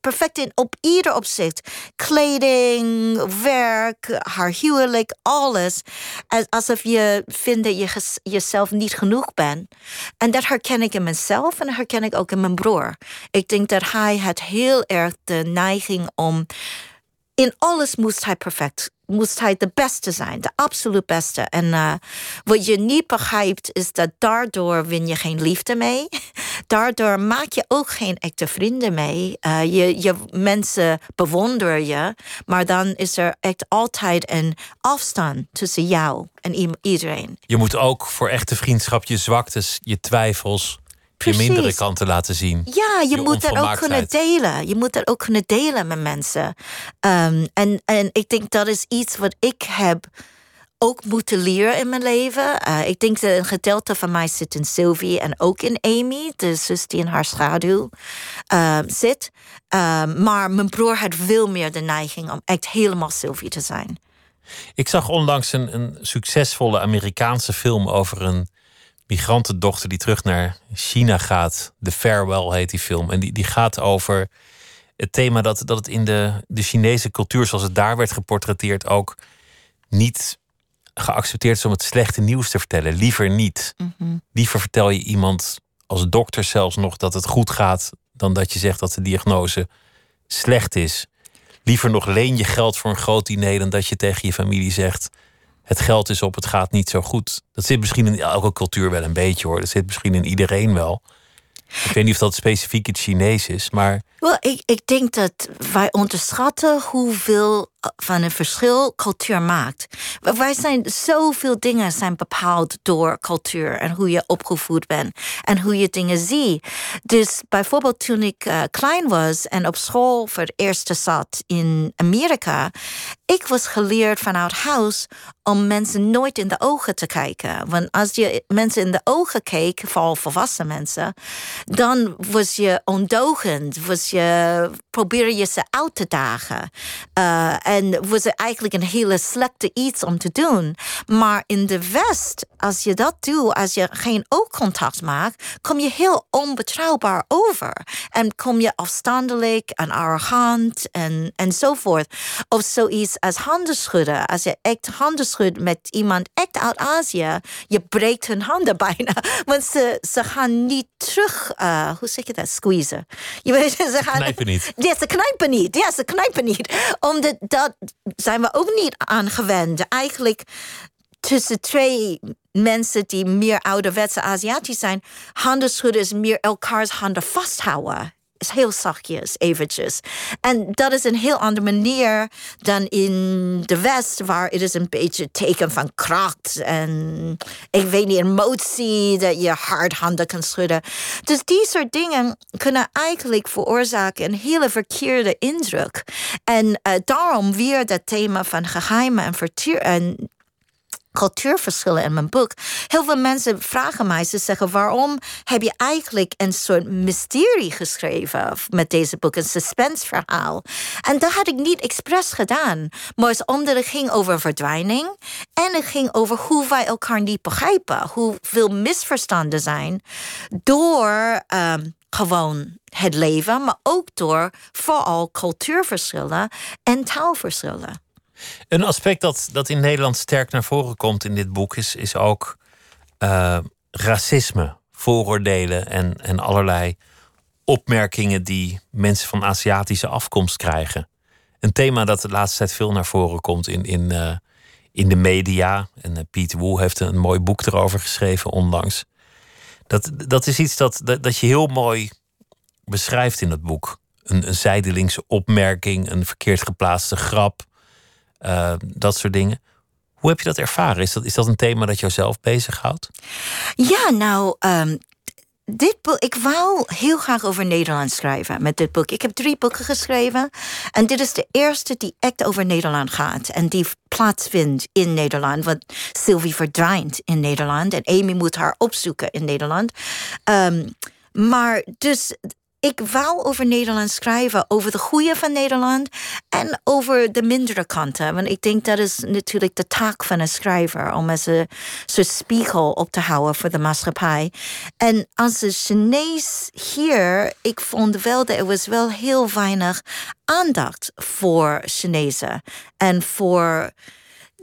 perfect in op ieder opzicht. Kleding, werk, haar huwelijk, alles. Alsof je vindt dat je jezelf niet genoeg bent. En dat herken ik in mezelf en dat herken ik ook in mijn broer. Ik denk dat hij had heel erg de neiging om in alles moest hij perfect moest hij de beste zijn, de absoluut beste. En uh, wat je niet begrijpt is dat daardoor win je geen liefde mee. Daardoor maak je ook geen echte vrienden mee. Uh, je, je mensen bewonderen je, maar dan is er echt altijd een afstand tussen jou en iedereen. Je moet ook voor echte vriendschap je zwaktes, je twijfels, je mindere kanten laten zien. Ja, je, moet dat ook kunnen delen. Je moet dat ook kunnen delen met mensen. Um, en, en ik denk dat is iets wat ik heb ook moeten leren in mijn leven. Uh, ik denk dat een gedeelte van mij zit in Sylvie en ook in Amy, de zus die in haar schaduw uh, zit. Uh, maar mijn broer had veel meer de neiging om echt helemaal Sylvie te zijn. Ik zag onlangs een, een succesvolle Amerikaanse film over een migrantendochter die terug naar China gaat. The Farewell heet die film. En die, die gaat over het thema dat, dat het in de, de Chinese cultuur, zoals het daar werd geportretteerd, ook niet geaccepteerd is om het slechte nieuws te vertellen. Liever niet. Mhm. Liever vertel je iemand als dokter zelfs nog dat het goed gaat, dan dat je zegt dat de diagnose slecht is. Liever nog leen je geld voor een groot diner dan dat je tegen je familie zegt: het geld is op, het gaat niet zo goed. Dat zit misschien in elke cultuur wel een beetje hoor. Dat zit misschien in iedereen wel. Ik weet niet of dat specifiek het Chinees is, maar. Wel, ik, ik denk dat wij onderschatten hoeveel van een verschil cultuur maakt. Wij zijn zoveel dingen zijn bepaald door cultuur en hoe je opgevoed bent en hoe je dingen ziet. Dus bijvoorbeeld toen ik uh, klein was en op school voor het eerst zat in Amerika, ik was geleerd vanuit huis om mensen nooit in de ogen te kijken. Want als je mensen in de ogen keek, vooral volwassen mensen, dan was je ondogend, was je probeerde je ze uit te dagen. Uh, en was het eigenlijk een hele slechte iets om te doen. Maar in de West, als je dat doet, als je geen oogcontact maakt, kom je heel onbetrouwbaar over. En kom je afstandelijk en arrogant en, enzovoort. Of zoiets als handen schudden. Als je echt handen schudt met iemand echt uit Azië, je breekt hun handen bijna. Want ze, ze gaan niet terug, uh, hoe zeg je dat, squeezen. Je weet, ze gaan, knijpen niet. Ja, ze knijpen niet. Ja, ze knijpen niet. Omdat dat zijn we ook niet aangewend. Eigenlijk tussen twee mensen die meer ouderwetse Aziatisch zijn, handen schudden is meer elkaars handen vasthouden. heel zachtjes, eventjes. En dat is een heel andere manier dan in de West, waar het is een beetje teken van kracht en ik weet niet, emotie, dat je hard handen kan schudden. Dus die soort dingen kunnen eigenlijk veroorzaken een hele verkeerde indruk. En uh, daarom weer dat thema van geheimen en, en cultuurverschillen in mijn boek. Heel veel mensen vragen mij, ze zeggen... waarom heb je eigenlijk een soort mysterie geschreven... met deze boek, een suspensverhaal? En dat had ik niet expres gedaan. Maar het omdat het ging over verdwijning... en het ging over hoe wij elkaar niet begrijpen. Hoeveel misverstanden zijn door... Um, gewoon het leven, maar ook door vooral cultuurverschillen en taalverschillen. Een aspect dat, dat in Nederland sterk naar voren komt in dit boek is, is ook uh, racisme, vooroordelen en, en allerlei opmerkingen die mensen van Aziatische afkomst krijgen. Een thema dat de laatste tijd veel naar voren komt in, in, uh, in de media. En uh, Piet Woe heeft een mooi boek erover geschreven onlangs. Dat, dat is iets dat, dat, dat je heel mooi beschrijft in het boek. Een, een opmerking, een verkeerd geplaatste grap uh, dat soort dingen. Hoe heb je dat ervaren? Is dat, is dat een thema dat jou zelf bezighoudt? Ja, nou, um, dit boek, ik wou heel graag over Nederland schrijven met dit boek. Ik heb drie boeken geschreven. En dit is de eerste die echt over Nederland gaat. En die plaatsvindt in Nederland. Want Sylvie verdwijnt in Nederland. En Amy moet haar opzoeken in Nederland. Um, maar dus ik wou over Nederland schrijven, over de goede van Nederland en over de mindere kanten. Want ik denk dat is natuurlijk de taak van een schrijver om als een soort spiegel op te houden voor de maatschappij. En als een Chinees hier, ik vond wel dat er was wel heel weinig aandacht voor Chinezen en voor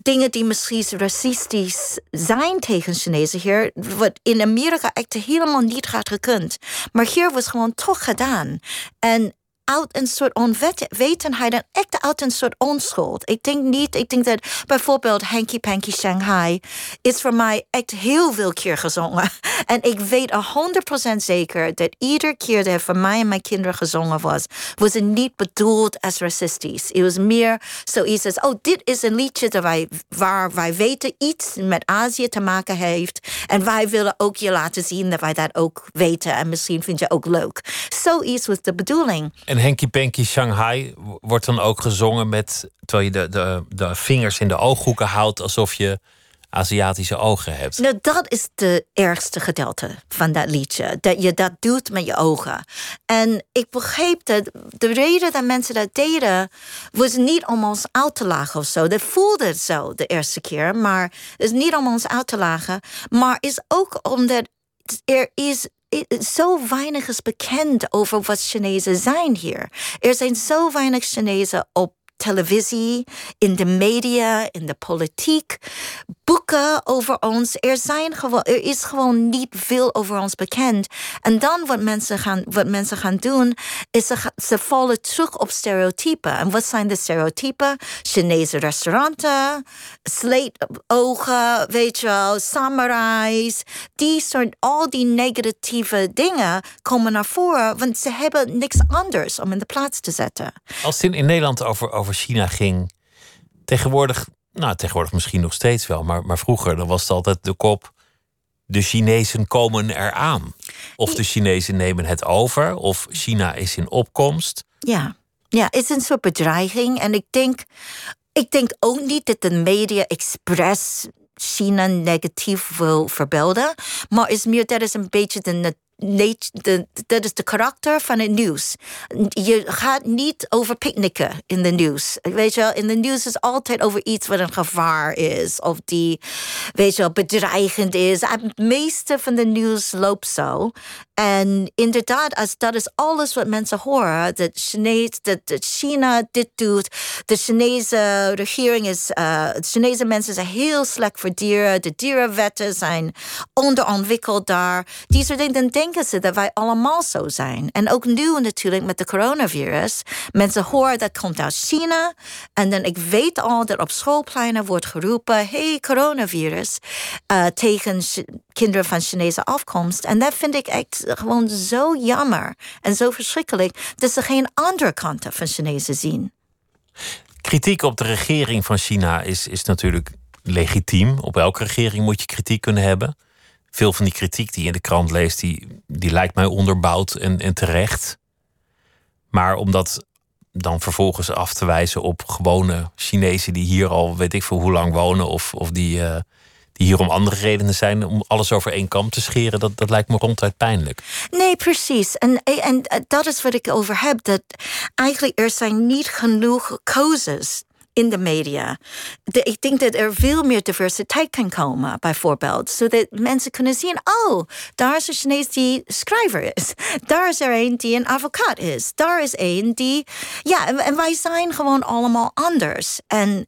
dingen die misschien racistisch zijn tegen Chinezen hier, wat in Amerika echt helemaal niet gaat gekund. Maar hier was gewoon toch gedaan. En uit een soort onwetendheid en echt uit een soort onschuld. Ik denk niet, ik denk dat bijvoorbeeld Hanky Panky Shanghai is voor mij echt heel veel keer gezongen. En ik weet 100% zeker dat iedere keer dat voor mij en mijn kinderen gezongen was, was het niet bedoeld als racistisch. Het was meer zoiets als, oh, dit is een liedje dat wij, waar wij weten iets met Azië te maken heeft. En wij willen ook je laten zien dat wij dat ook weten. En misschien vind je ook leuk. Zoiets was de bedoeling. Henky Panky Shanghai wordt dan ook gezongen met. terwijl je de, de, de vingers in de ooghoeken houdt alsof je Aziatische ogen hebt. Nou, dat is de ergste gedeelte van dat liedje. Dat je dat doet met je ogen. En ik begreep dat de reden dat mensen dat deden... was niet om ons uit te lachen of zo. Dat voelde zo de eerste keer. Maar het is niet om ons uit te lachen. Maar is ook omdat er is zo weinig is bekend over wat Chinezen zijn hier. Er zijn zo weinig Chinezen op televisie, in de media, in de politiek, boeken over ons. Er, zijn gewoon, er is gewoon niet veel over ons bekend. En dan wat mensen gaan, wat mensen gaan doen, is ze, ze vallen terug op stereotypen. En wat zijn de stereotypen? Chinese restauranten, sleetogen, weet je wel, samurais. Die soort, al die negatieve dingen komen naar voren, want ze hebben niks anders om in de plaats te zetten. Als in, in Nederland over, over China ging, tegenwoordig nou, tegenwoordig misschien nog steeds wel. Maar, maar vroeger dan was het altijd de kop. De Chinezen komen eraan. Of de Chinezen nemen het over. Of China is in opkomst. Ja, ja het is een soort bedreiging. En ik denk, ik denk ook niet dat de media expres China negatief wil verbeelden. Maar is meer dat is een beetje de dat is de karakter van het nieuws. Je gaat niet over picknicken in de nieuws. Weet je in de nieuws is altijd over iets wat een gevaar is. Of die, weet je bedreigend is. Het meeste van de nieuws loopt zo. En inderdaad, als dat is alles wat mensen horen. Dat, China dit doet. De Chinese regering is... De Chinese mensen zijn heel slecht voor dieren. De dierenwetten zijn onderontwikkeld daar. Die soort dingen. Dan denk ze dat wij allemaal zo zijn. En ook nu natuurlijk met de coronavirus. Mensen horen dat komt uit China. En dan ik weet al dat op schoolpleinen wordt geroepen... hey, coronavirus, uh, tegen kinderen van Chinese afkomst. En dat vind ik echt gewoon zo jammer en zo verschrikkelijk... dat ze geen andere kanten van Chinezen zien. Kritiek op de regering van China is, is natuurlijk legitiem. Op elke regering moet je kritiek kunnen hebben. Veel van die kritiek die je in de krant leest, die, die lijkt mij onderbouwd en, en terecht. Maar om dat dan vervolgens af te wijzen op gewone Chinezen die hier al weet ik veel hoe lang wonen, of, of die, uh, die hier om andere redenen zijn, om alles over één kam te scheren, dat, dat lijkt me ronduit pijnlijk. Nee, precies. En, en dat is wat ik over heb. Dat eigenlijk er zijn niet genoeg keuzes in de media. ik denk dat er veel meer diversiteit kan komen, bijvoorbeeld. Zodat mensen kunnen zien, oh, daar is een Chinees die schrijver is. Daar is er een die een advocaat is. Daar is een die... Ja, en wij zijn gewoon allemaal anders. En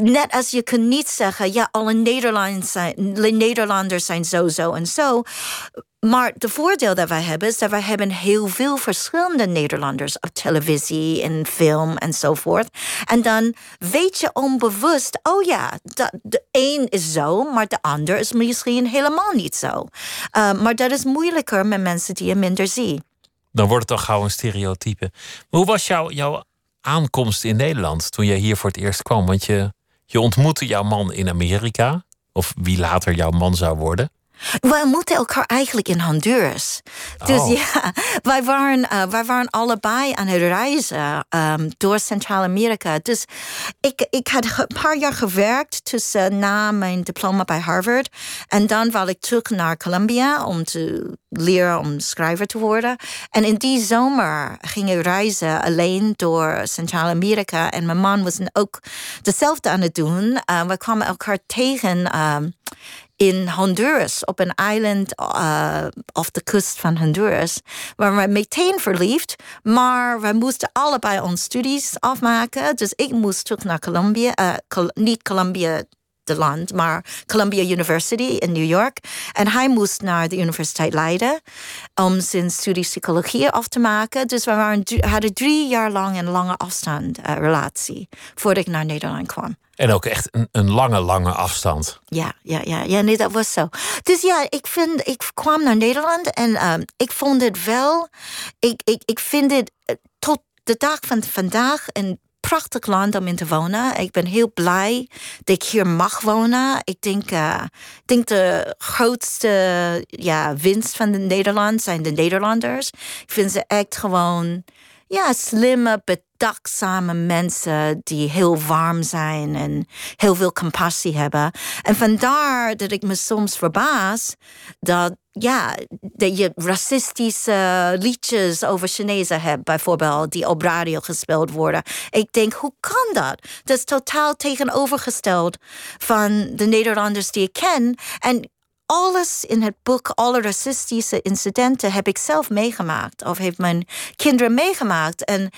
net als je kunt niet zeggen, ja, alle Nederlanders zijn, Nederlanders zijn zo, zo en zo. Maar de voordeel dat wij hebben is dat wij hebben heel veel verschillende Nederlanders op televisie en film enzovoort. En dan weet je onbewust, oh ja, de een is zo, maar de ander is misschien helemaal niet zo. Uh, maar dat is moeilijker met mensen die je minder ziet. Dan wordt het al gauw een stereotype. Hoe was jouw, jouw aankomst in Nederland toen je hier voor het eerst kwam? Want je, je ontmoette jouw man in Amerika, of wie later jouw man zou worden. We ontmoeten elkaar eigenlijk in Honduras. Dus oh. ja, wij waren, uh, wij waren allebei aan het reizen um, door Centraal-Amerika. Dus ik, ik had een paar jaar gewerkt tussen na mijn diploma bij Harvard. En dan wilde ik terug naar Columbia om te leren om schrijver te worden. En in die zomer ging ik reizen alleen door Centraal-Amerika. En mijn man was ook hetzelfde aan het doen. Uh, we kwamen elkaar tegen. Um, in Honduras, op een eiland uh, of de kust van Honduras. Waar we meteen verliefd, maar we moesten allebei onze studies afmaken. Dus ik moest terug naar Columbia, uh, niet Columbia de land, maar Columbia University in New York. En hij moest naar de Universiteit Leiden om zijn studie psychologie af te maken. Dus we waren, hadden drie jaar lang een lange afstand uh, relatie voordat ik naar Nederland kwam. En ook echt een, een, lange, lange afstand. Ja, ja, ja, ja, nee, dat was zo. Dus ja, ik, vind, ik kwam naar Nederland en um, ik vond het wel. Ik, ik, ik vind het uh, tot de dag van vandaag een prachtig land om in te wonen. Ik ben heel blij dat ik hier mag wonen. Ik denk, uh, denk de grootste ja, winst van de Nederland zijn de Nederlanders. Ik vind ze echt gewoon ja, slimme, bedachtzame mensen die heel warm zijn en heel veel compassie hebben. En vandaar dat ik me soms verbaas dat ja, dat je racistische liedjes over Chinezen hebt, bijvoorbeeld, die op radio gespeeld worden. Ik denk, hoe kan dat? Dat is totaal tegenovergesteld van de Nederlanders die ik ken. En alles in het boek, alle racistische incidenten, heb ik zelf meegemaakt. Of heeft mijn kinderen meegemaakt. En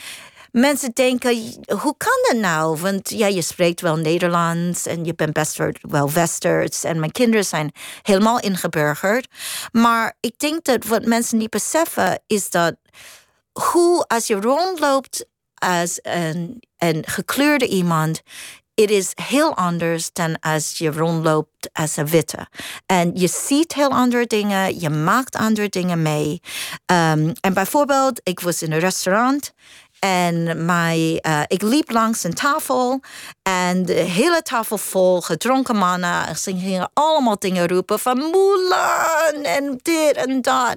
mensen denken, hoe kan dat nou? Want ja, je spreekt wel Nederlands en je bent best wel Westers. En mijn kinderen zijn helemaal ingeburgerd. Maar ik denk dat wat mensen niet beseffen is dat hoe als je rondloopt als een, gekleurde iemand, het is heel anders dan als je rondloopt als een witte. En je ziet heel andere dingen, je maakt andere dingen mee. Um, en bijvoorbeeld, ik was in een restaurant en my, uh, ik liep langs een tafel en de hele tafel vol gedronken mannen. En ze gingen allemaal dingen roepen van Mulan en dit en dat.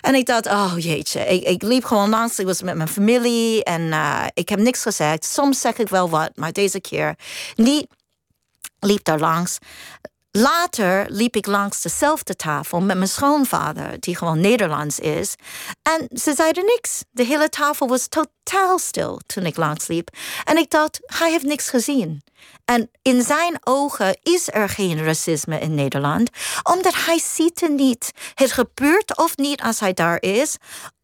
En ik dacht, oh jeetje. Ik, ik liep gewoon langs. Ik was met mijn familie en uh, ik heb niks gezegd. Soms zeg ik wel wat, maar deze keer niet. Liep daar langs. Later liep ik langs dezelfde tafel met mijn schoonvader, die gewoon Nederlands is. En ze zeiden niks. De hele tafel was totaal stil toen ik langs liep. En ik dacht, hij heeft niks gezien. En in zijn ogen is er geen racisme in Nederland, omdat hij ziet het niet. Het gebeurt of niet als hij daar is,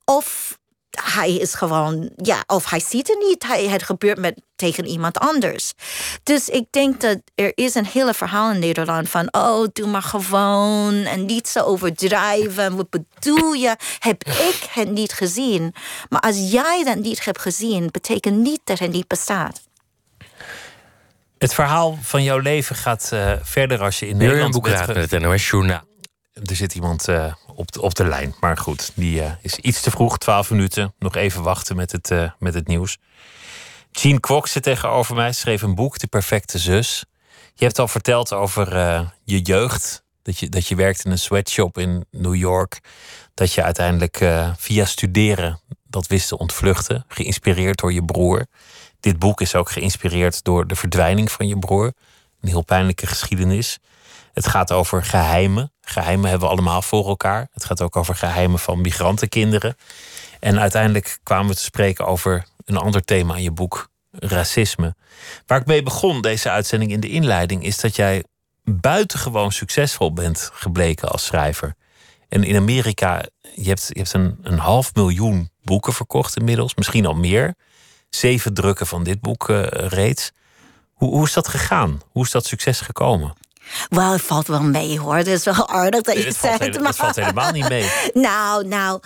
of hij is gewoon, ja, of hij ziet het niet. Hij, het gebeurt met, tegen iemand anders. Dus ik denk dat er is een hele verhaal in Nederland van, oh, doe maar gewoon en niet zo overdrijven. Wat bedoel je? Heb ik het niet gezien? Maar als jij dat niet hebt gezien, betekent niet dat het niet bestaat. Het verhaal van jouw leven gaat uh, verder als je in Nederland bent. met het NOS Journaal. Er zit iemand uh, op, de, op de lijn. Maar goed, die uh, is iets te vroeg, 12 minuten. Nog even wachten met het, uh, met het nieuws. Jean Kwok zit tegenover mij, schreef een boek, De Perfecte Zus. Je hebt al verteld over je jeugd. Dat je, dat je werkte in een sweatshop in New York. Dat je uiteindelijk via studeren dat wist te ontvluchten. Geïnspireerd door je broer. Dit boek is ook geïnspireerd door de verdwijning van je broer. Een heel pijnlijke geschiedenis. Het gaat over geheimen. Geheimen hebben we allemaal voor elkaar. Het gaat ook over geheimen van migrantenkinderen. En uiteindelijk kwamen we te spreken over een ander thema in je boek, racisme. Waar ik mee begon, deze uitzending in de inleiding, is dat jij buitengewoon succesvol bent gebleken als schrijver. En in Amerika, je hebt, je hebt een, een half miljoen boeken verkocht inmiddels, misschien al meer. Zeven drukken van dit boek uh, reeds. Hoe, hoe is dat gegaan? Hoe is dat succes gekomen? Wel, het valt wel mee hoor. Het is wel aardig dat je het zegt. Het valt helemaal niet mee. nou, nou.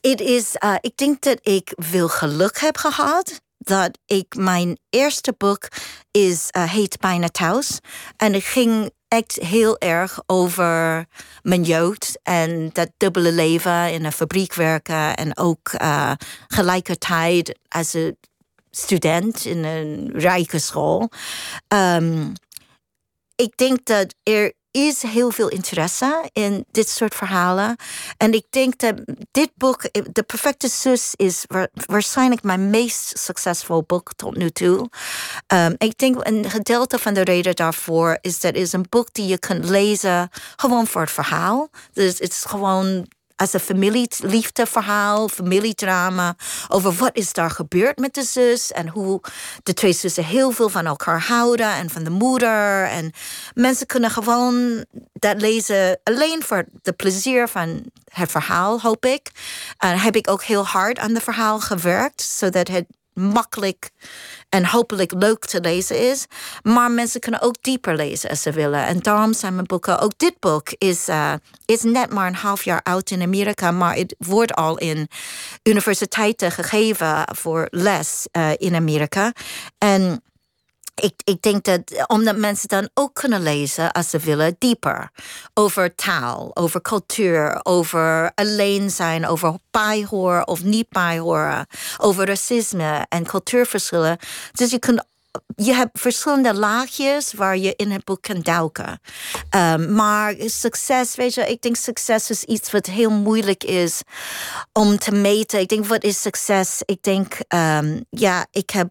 Het is, uh, ik denk dat ik veel geluk heb gehad. Dat ik mijn eerste boek is, uh, heet Bijna Thuis. En het ging echt heel erg over mijn jeugd en dat dubbele leven in een fabriek werken en ook uh, gelijkertijd als een student in een rijke school. Um, ik denk dat er is heel veel interesse in dit soort verhalen. En ik denk dat dit boek, De Perfecte Zus, is waarschijnlijk mijn meest succesvol boek tot nu toe. Um, ik denk een gedeelte van de reden daarvoor is dat het is een boek die je kunt lezen gewoon voor het verhaal. Dus het is gewoon als een familieliefdeverhaal, familiedrama. Over wat is daar gebeurd met de zus. En hoe de twee zussen heel veel van elkaar houden. En van de moeder. En mensen kunnen gewoon dat lezen alleen voor de plezier van het verhaal, hoop ik. En heb ik ook heel hard aan het verhaal gewerkt. Zodat het makkelijk en hopelijk leuk te lezen is. Maar mensen kunnen ook dieper lezen als ze willen. En daarom zijn mijn boeken, ook dit boek is, uh, is net maar een half jaar oud in Amerika, maar het wordt al in universiteiten gegeven voor les uh, in Amerika. En ik, ik denk dat omdat mensen dan ook kunnen lezen, als ze willen, dieper. Over taal, over cultuur, over alleen zijn, over bijhoren of niet bijhoren, over racisme en cultuurverschillen. Dus je kunt je hebt verschillende laagjes waar je in het boek kan duiken. Um, maar succes, weet je, ik denk succes is iets wat heel moeilijk is om te meten. Ik denk, wat is succes? Ik denk, um, ja, ik, heb,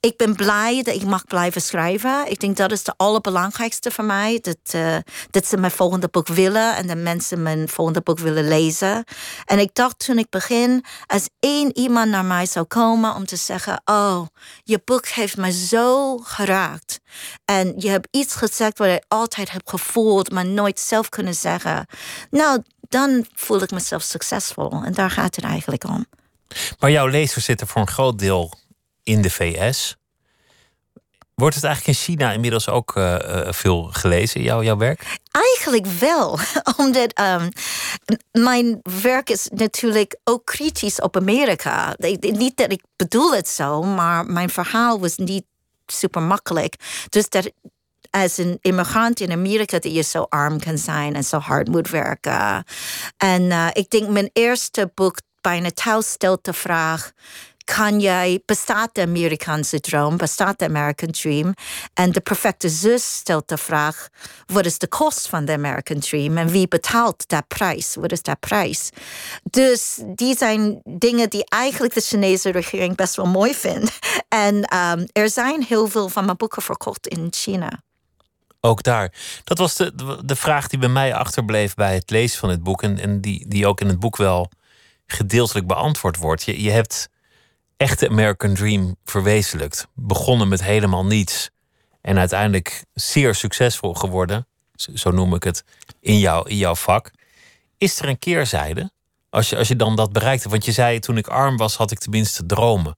ik ben blij dat ik mag blijven schrijven. Ik denk dat is de allerbelangrijkste voor mij. Dat, uh, dat ze mijn volgende boek willen en dat mensen mijn volgende boek willen lezen. En ik dacht toen ik begin, als één iemand naar mij zou komen om te zeggen: Oh, je boek heeft mij geraakt. En je hebt iets gezegd wat ik altijd heb gevoeld, maar nooit zelf kunnen zeggen. Nou, dan voel ik mezelf succesvol. En daar gaat het eigenlijk om. Maar jouw lezers zitten voor een groot deel in de VS. Wordt het eigenlijk in China inmiddels ook uh, veel gelezen, jouw, jouw werk? Eigenlijk wel, omdat um, mijn werk is natuurlijk ook kritisch op Amerika. Niet dat ik bedoel het zo, maar mijn verhaal was niet super makkelijk. Dus dat als een immigrant in Amerika dat je zo arm kan zijn en zo hard moet werken. En uh, ik denk mijn eerste boek, Bijna Thuis, stelt de vraag kan jij, bestaat de Amerikaanse droom, bestaat de American Dream? En de perfecte zus stelt de vraag, wat is de kost van de American Dream? En wie betaalt dat prijs? Wat is dat prijs? Dus die zijn dingen die eigenlijk de Chinese regering best wel mooi vindt. En um, er zijn heel veel van mijn boeken verkocht in China. Ook daar. Dat was de, de vraag die bij mij achterbleef bij het lezen van het boek. En, en die, die ook in het boek wel gedeeltelijk beantwoord wordt. Je, je hebt echte American Dream verwezenlijkt. Begonnen met helemaal niets. En uiteindelijk zeer succesvol geworden. Zo noem ik het in, jou, in jouw vak. Is er een keerzijde? Als je, als je dan dat bereikte. Want je zei toen ik arm was, had ik tenminste dromen.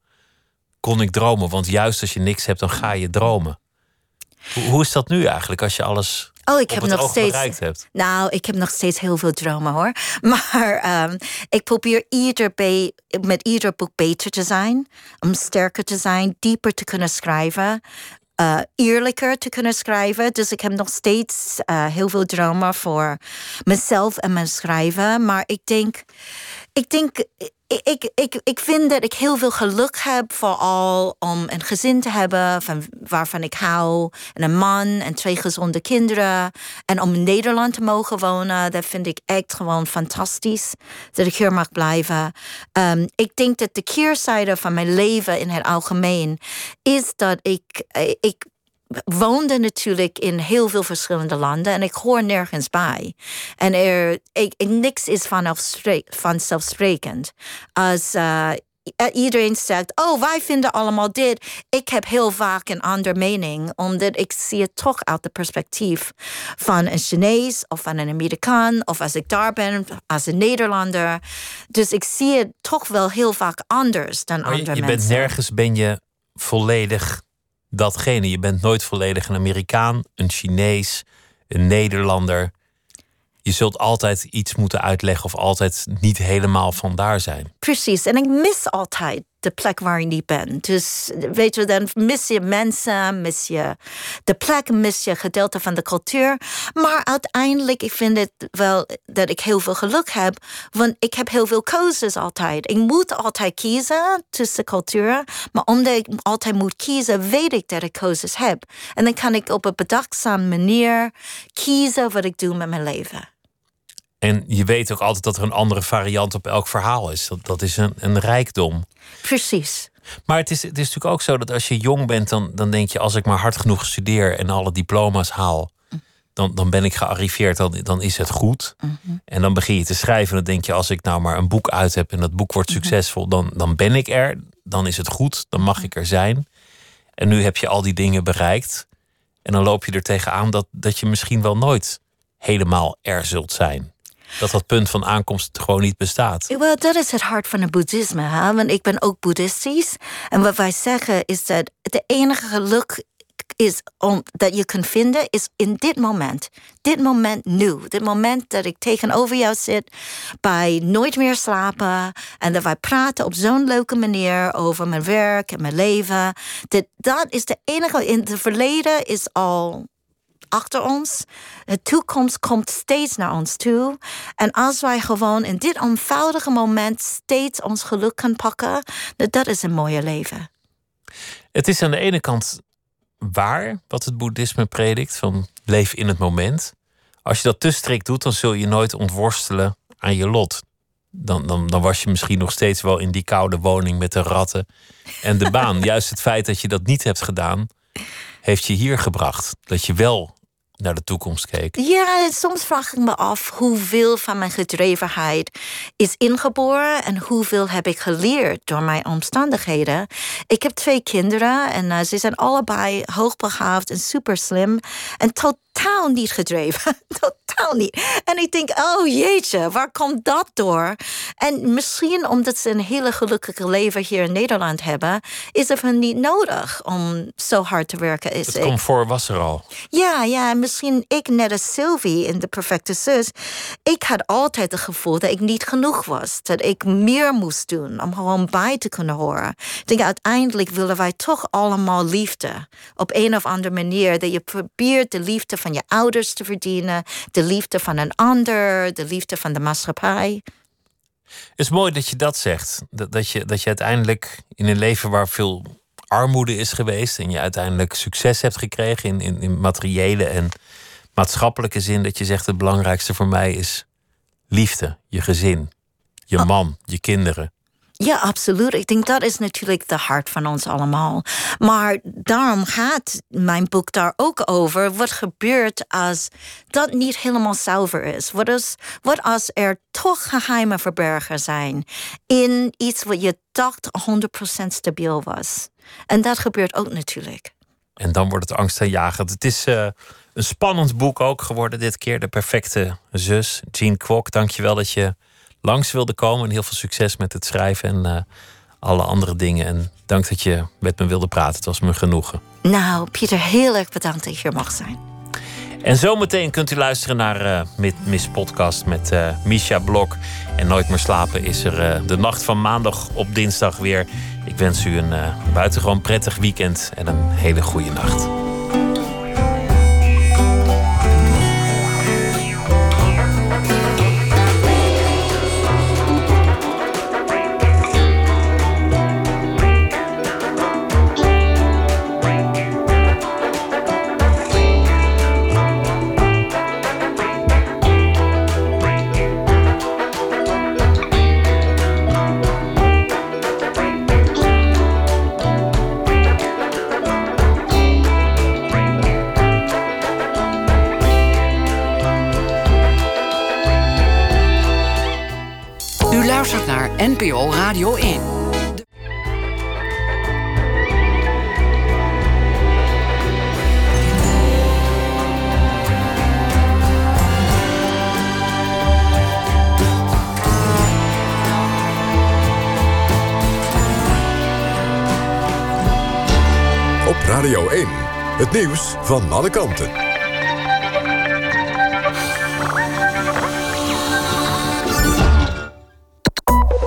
Kon ik dromen, want juist als je niks hebt, dan ga je dromen. Hoe, hoe is dat nu eigenlijk als je alles Oh, ik heb nog steeds. Nou, ik heb nog steeds heel veel dromen hoor. Maar ehm, ik probeer ieder be- met ieder boek beter te zijn. Om sterker te zijn, dieper te kunnen schrijven. eh, eerlijker te kunnen schrijven. Dus ik heb nog steeds eh, heel veel dromen voor mezelf en mijn schrijven. Maar ik denk, ik denk, ik, ik, ik, ik vind dat ik heel veel geluk heb, vooral om een gezin te hebben van, waarvan ik hou. En een man en twee gezonde kinderen. En om in Nederland te mogen wonen, dat vind ik echt gewoon fantastisch. Dat ik hier mag blijven. Ehm, ik denk dat de keerzijde van mijn leven in het algemeen is dat ik, eh, ik woonde natuurlijk in heel veel verschillende landen en ik hoor nergens bij. En er, ik, ik- niks is vanzelfsprekend. Als eh, iedereen zegt, oh, wij vinden allemaal dit. Ik heb heel vaak een andere mening, omdat ik zie het toch uit het perspectief van een Chinees of van een Amerikaan, of als ik daar ben, als een Nederlander. Dus ik zie het toch wel heel vaak anders dan Maar je, andere je mensen. bent nergens ben je volledig datgene. Je bent nooit volledig een Amerikaan, een Chinees, een Nederlander. Je zult altijd iets moeten uitleggen of altijd niet helemaal vandaar zijn. Precies, en ik mis altijd de plek waar ik niet ben. Dus weet je, dan mis je mensen, mis je de plek, mis je gedeelte van de cultuur. Maar uiteindelijk, ik vind het wel dat ik heel veel geluk heb, want ik heb heel veel keuzes altijd. Ik moet altijd kiezen tussen culturen, maar omdat ik altijd moet kiezen, weet ik dat ik keuzes heb. En dan kan ik op een bedachtzaam manier kiezen wat ik doe met mijn leven. En je weet ook altijd dat er een andere variant op elk verhaal is. Dat, dat is een, een rijkdom. Precies. Maar het is, het is natuurlijk ook zo dat als je jong bent, dan, dan denk je: als ik maar hard genoeg studeer en alle diploma's haal, dan, dan ben ik gearriveerd, dan, dan is het goed. En dan begin je te schrijven en dan denk je: als ik nou maar een boek uit heb en dat boek wordt succesvol, dan, dan ben ik er, dan is het goed, dan mag ik er zijn. En nu heb je al die dingen bereikt. En dan loop je er tegenaan dat, dat je misschien wel nooit helemaal er zult zijn. Dat dat punt van aankomst gewoon niet bestaat. Wel, dat is het hart van het boeddhisme. Hè? Want ik ben ook boeddhistisch. En wat wij zeggen is dat de enige geluk is om, dat je kunt vinden is in dit moment. Dit moment nu. Dit moment dat ik tegenover jou zit bij Nooit meer slapen. En dat wij praten op zo'n leuke manier over mijn werk en mijn leven. Dat, dat is de enige... In het verleden is al achter ons. De toekomst komt steeds naar ons toe. En als wij gewoon in dit eenvoudige moment steeds ons geluk kan pakken, dat, dat is een mooie leven. Het is aan de ene kant waar wat het boeddhisme predikt, van leef in het moment. Als je dat te strikt doet, dan zul je nooit ontworstelen aan je lot. Dan, dan, dan was je misschien nog steeds wel in die koude woning met de ratten en de baan. Juist het feit dat je dat niet hebt gedaan, heeft je hier gebracht. Dat je wel naar de toekomst keek. Ja, soms vraag ik me af hoeveel van mijn gedrevenheid is ingeboren en hoeveel heb ik geleerd door mijn omstandigheden. Ik heb twee kinderen en uh, ze zijn allebei hoogbegaafd en super slim en totaal niet gedreven. totaal niet. En ik denk, oh jeetje, waar komt dat door? En misschien omdat ze een hele gelukkige leven hier in Nederland hebben, is het van niet nodig om zo hard te werken. Is Het comfort was er al. Ja, ja, misschien ik net als Sylvie in De Perfecte Zus. Ik had altijd het gevoel dat ik niet genoeg was. Dat ik meer moest doen om gewoon bij te kunnen horen. Ik denk uiteindelijk willen wij toch allemaal liefde. Op een of andere manier. Dat je probeert de liefde van je ouders te verdienen. De liefde van een ander. De liefde van de maatschappij. Het is mooi dat je dat zegt. Dat, dat, je, dat je uiteindelijk in een leven waar veel armoede is geweest. en je uiteindelijk succes hebt gekregen in, in, in materiële en maatschappelijke zin. dat je zegt: het belangrijkste voor mij is liefde, je gezin, je man, je kinderen. Ja, absoluut. Ik denk dat is natuurlijk de hart van ons allemaal. Maar daarom gaat mijn boek daar ook over. Wat gebeurt als dat niet helemaal zuiver is? Wat, is, wat als er toch geheimen verbergen zijn in iets wat je dacht 100% stabiel was? En dat gebeurt ook natuurlijk. En dan wordt het angstaanjagend. Het is uh, een spannend boek ook geworden dit keer. De perfecte zus, Jean Kwok. Dank je wel dat je langs wilde komen. En heel veel succes met het schrijven en uh, alle andere dingen. En dank dat je met me wilde praten. Het was me genoegen. Nou, Pieter, heel erg bedankt dat je er mag zijn. En zometeen kunt u luisteren naar uh, Miss Podcast met uh, Misha Blok. En Nooit meer slapen is er uh, de nacht van maandag op dinsdag weer. Ik wens u een buitengewoon prettig weekend en een hele goede nacht. NPO Radio 1. Op Radio 1, het nieuws van alle kanten.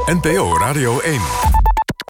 NPO Radio 1.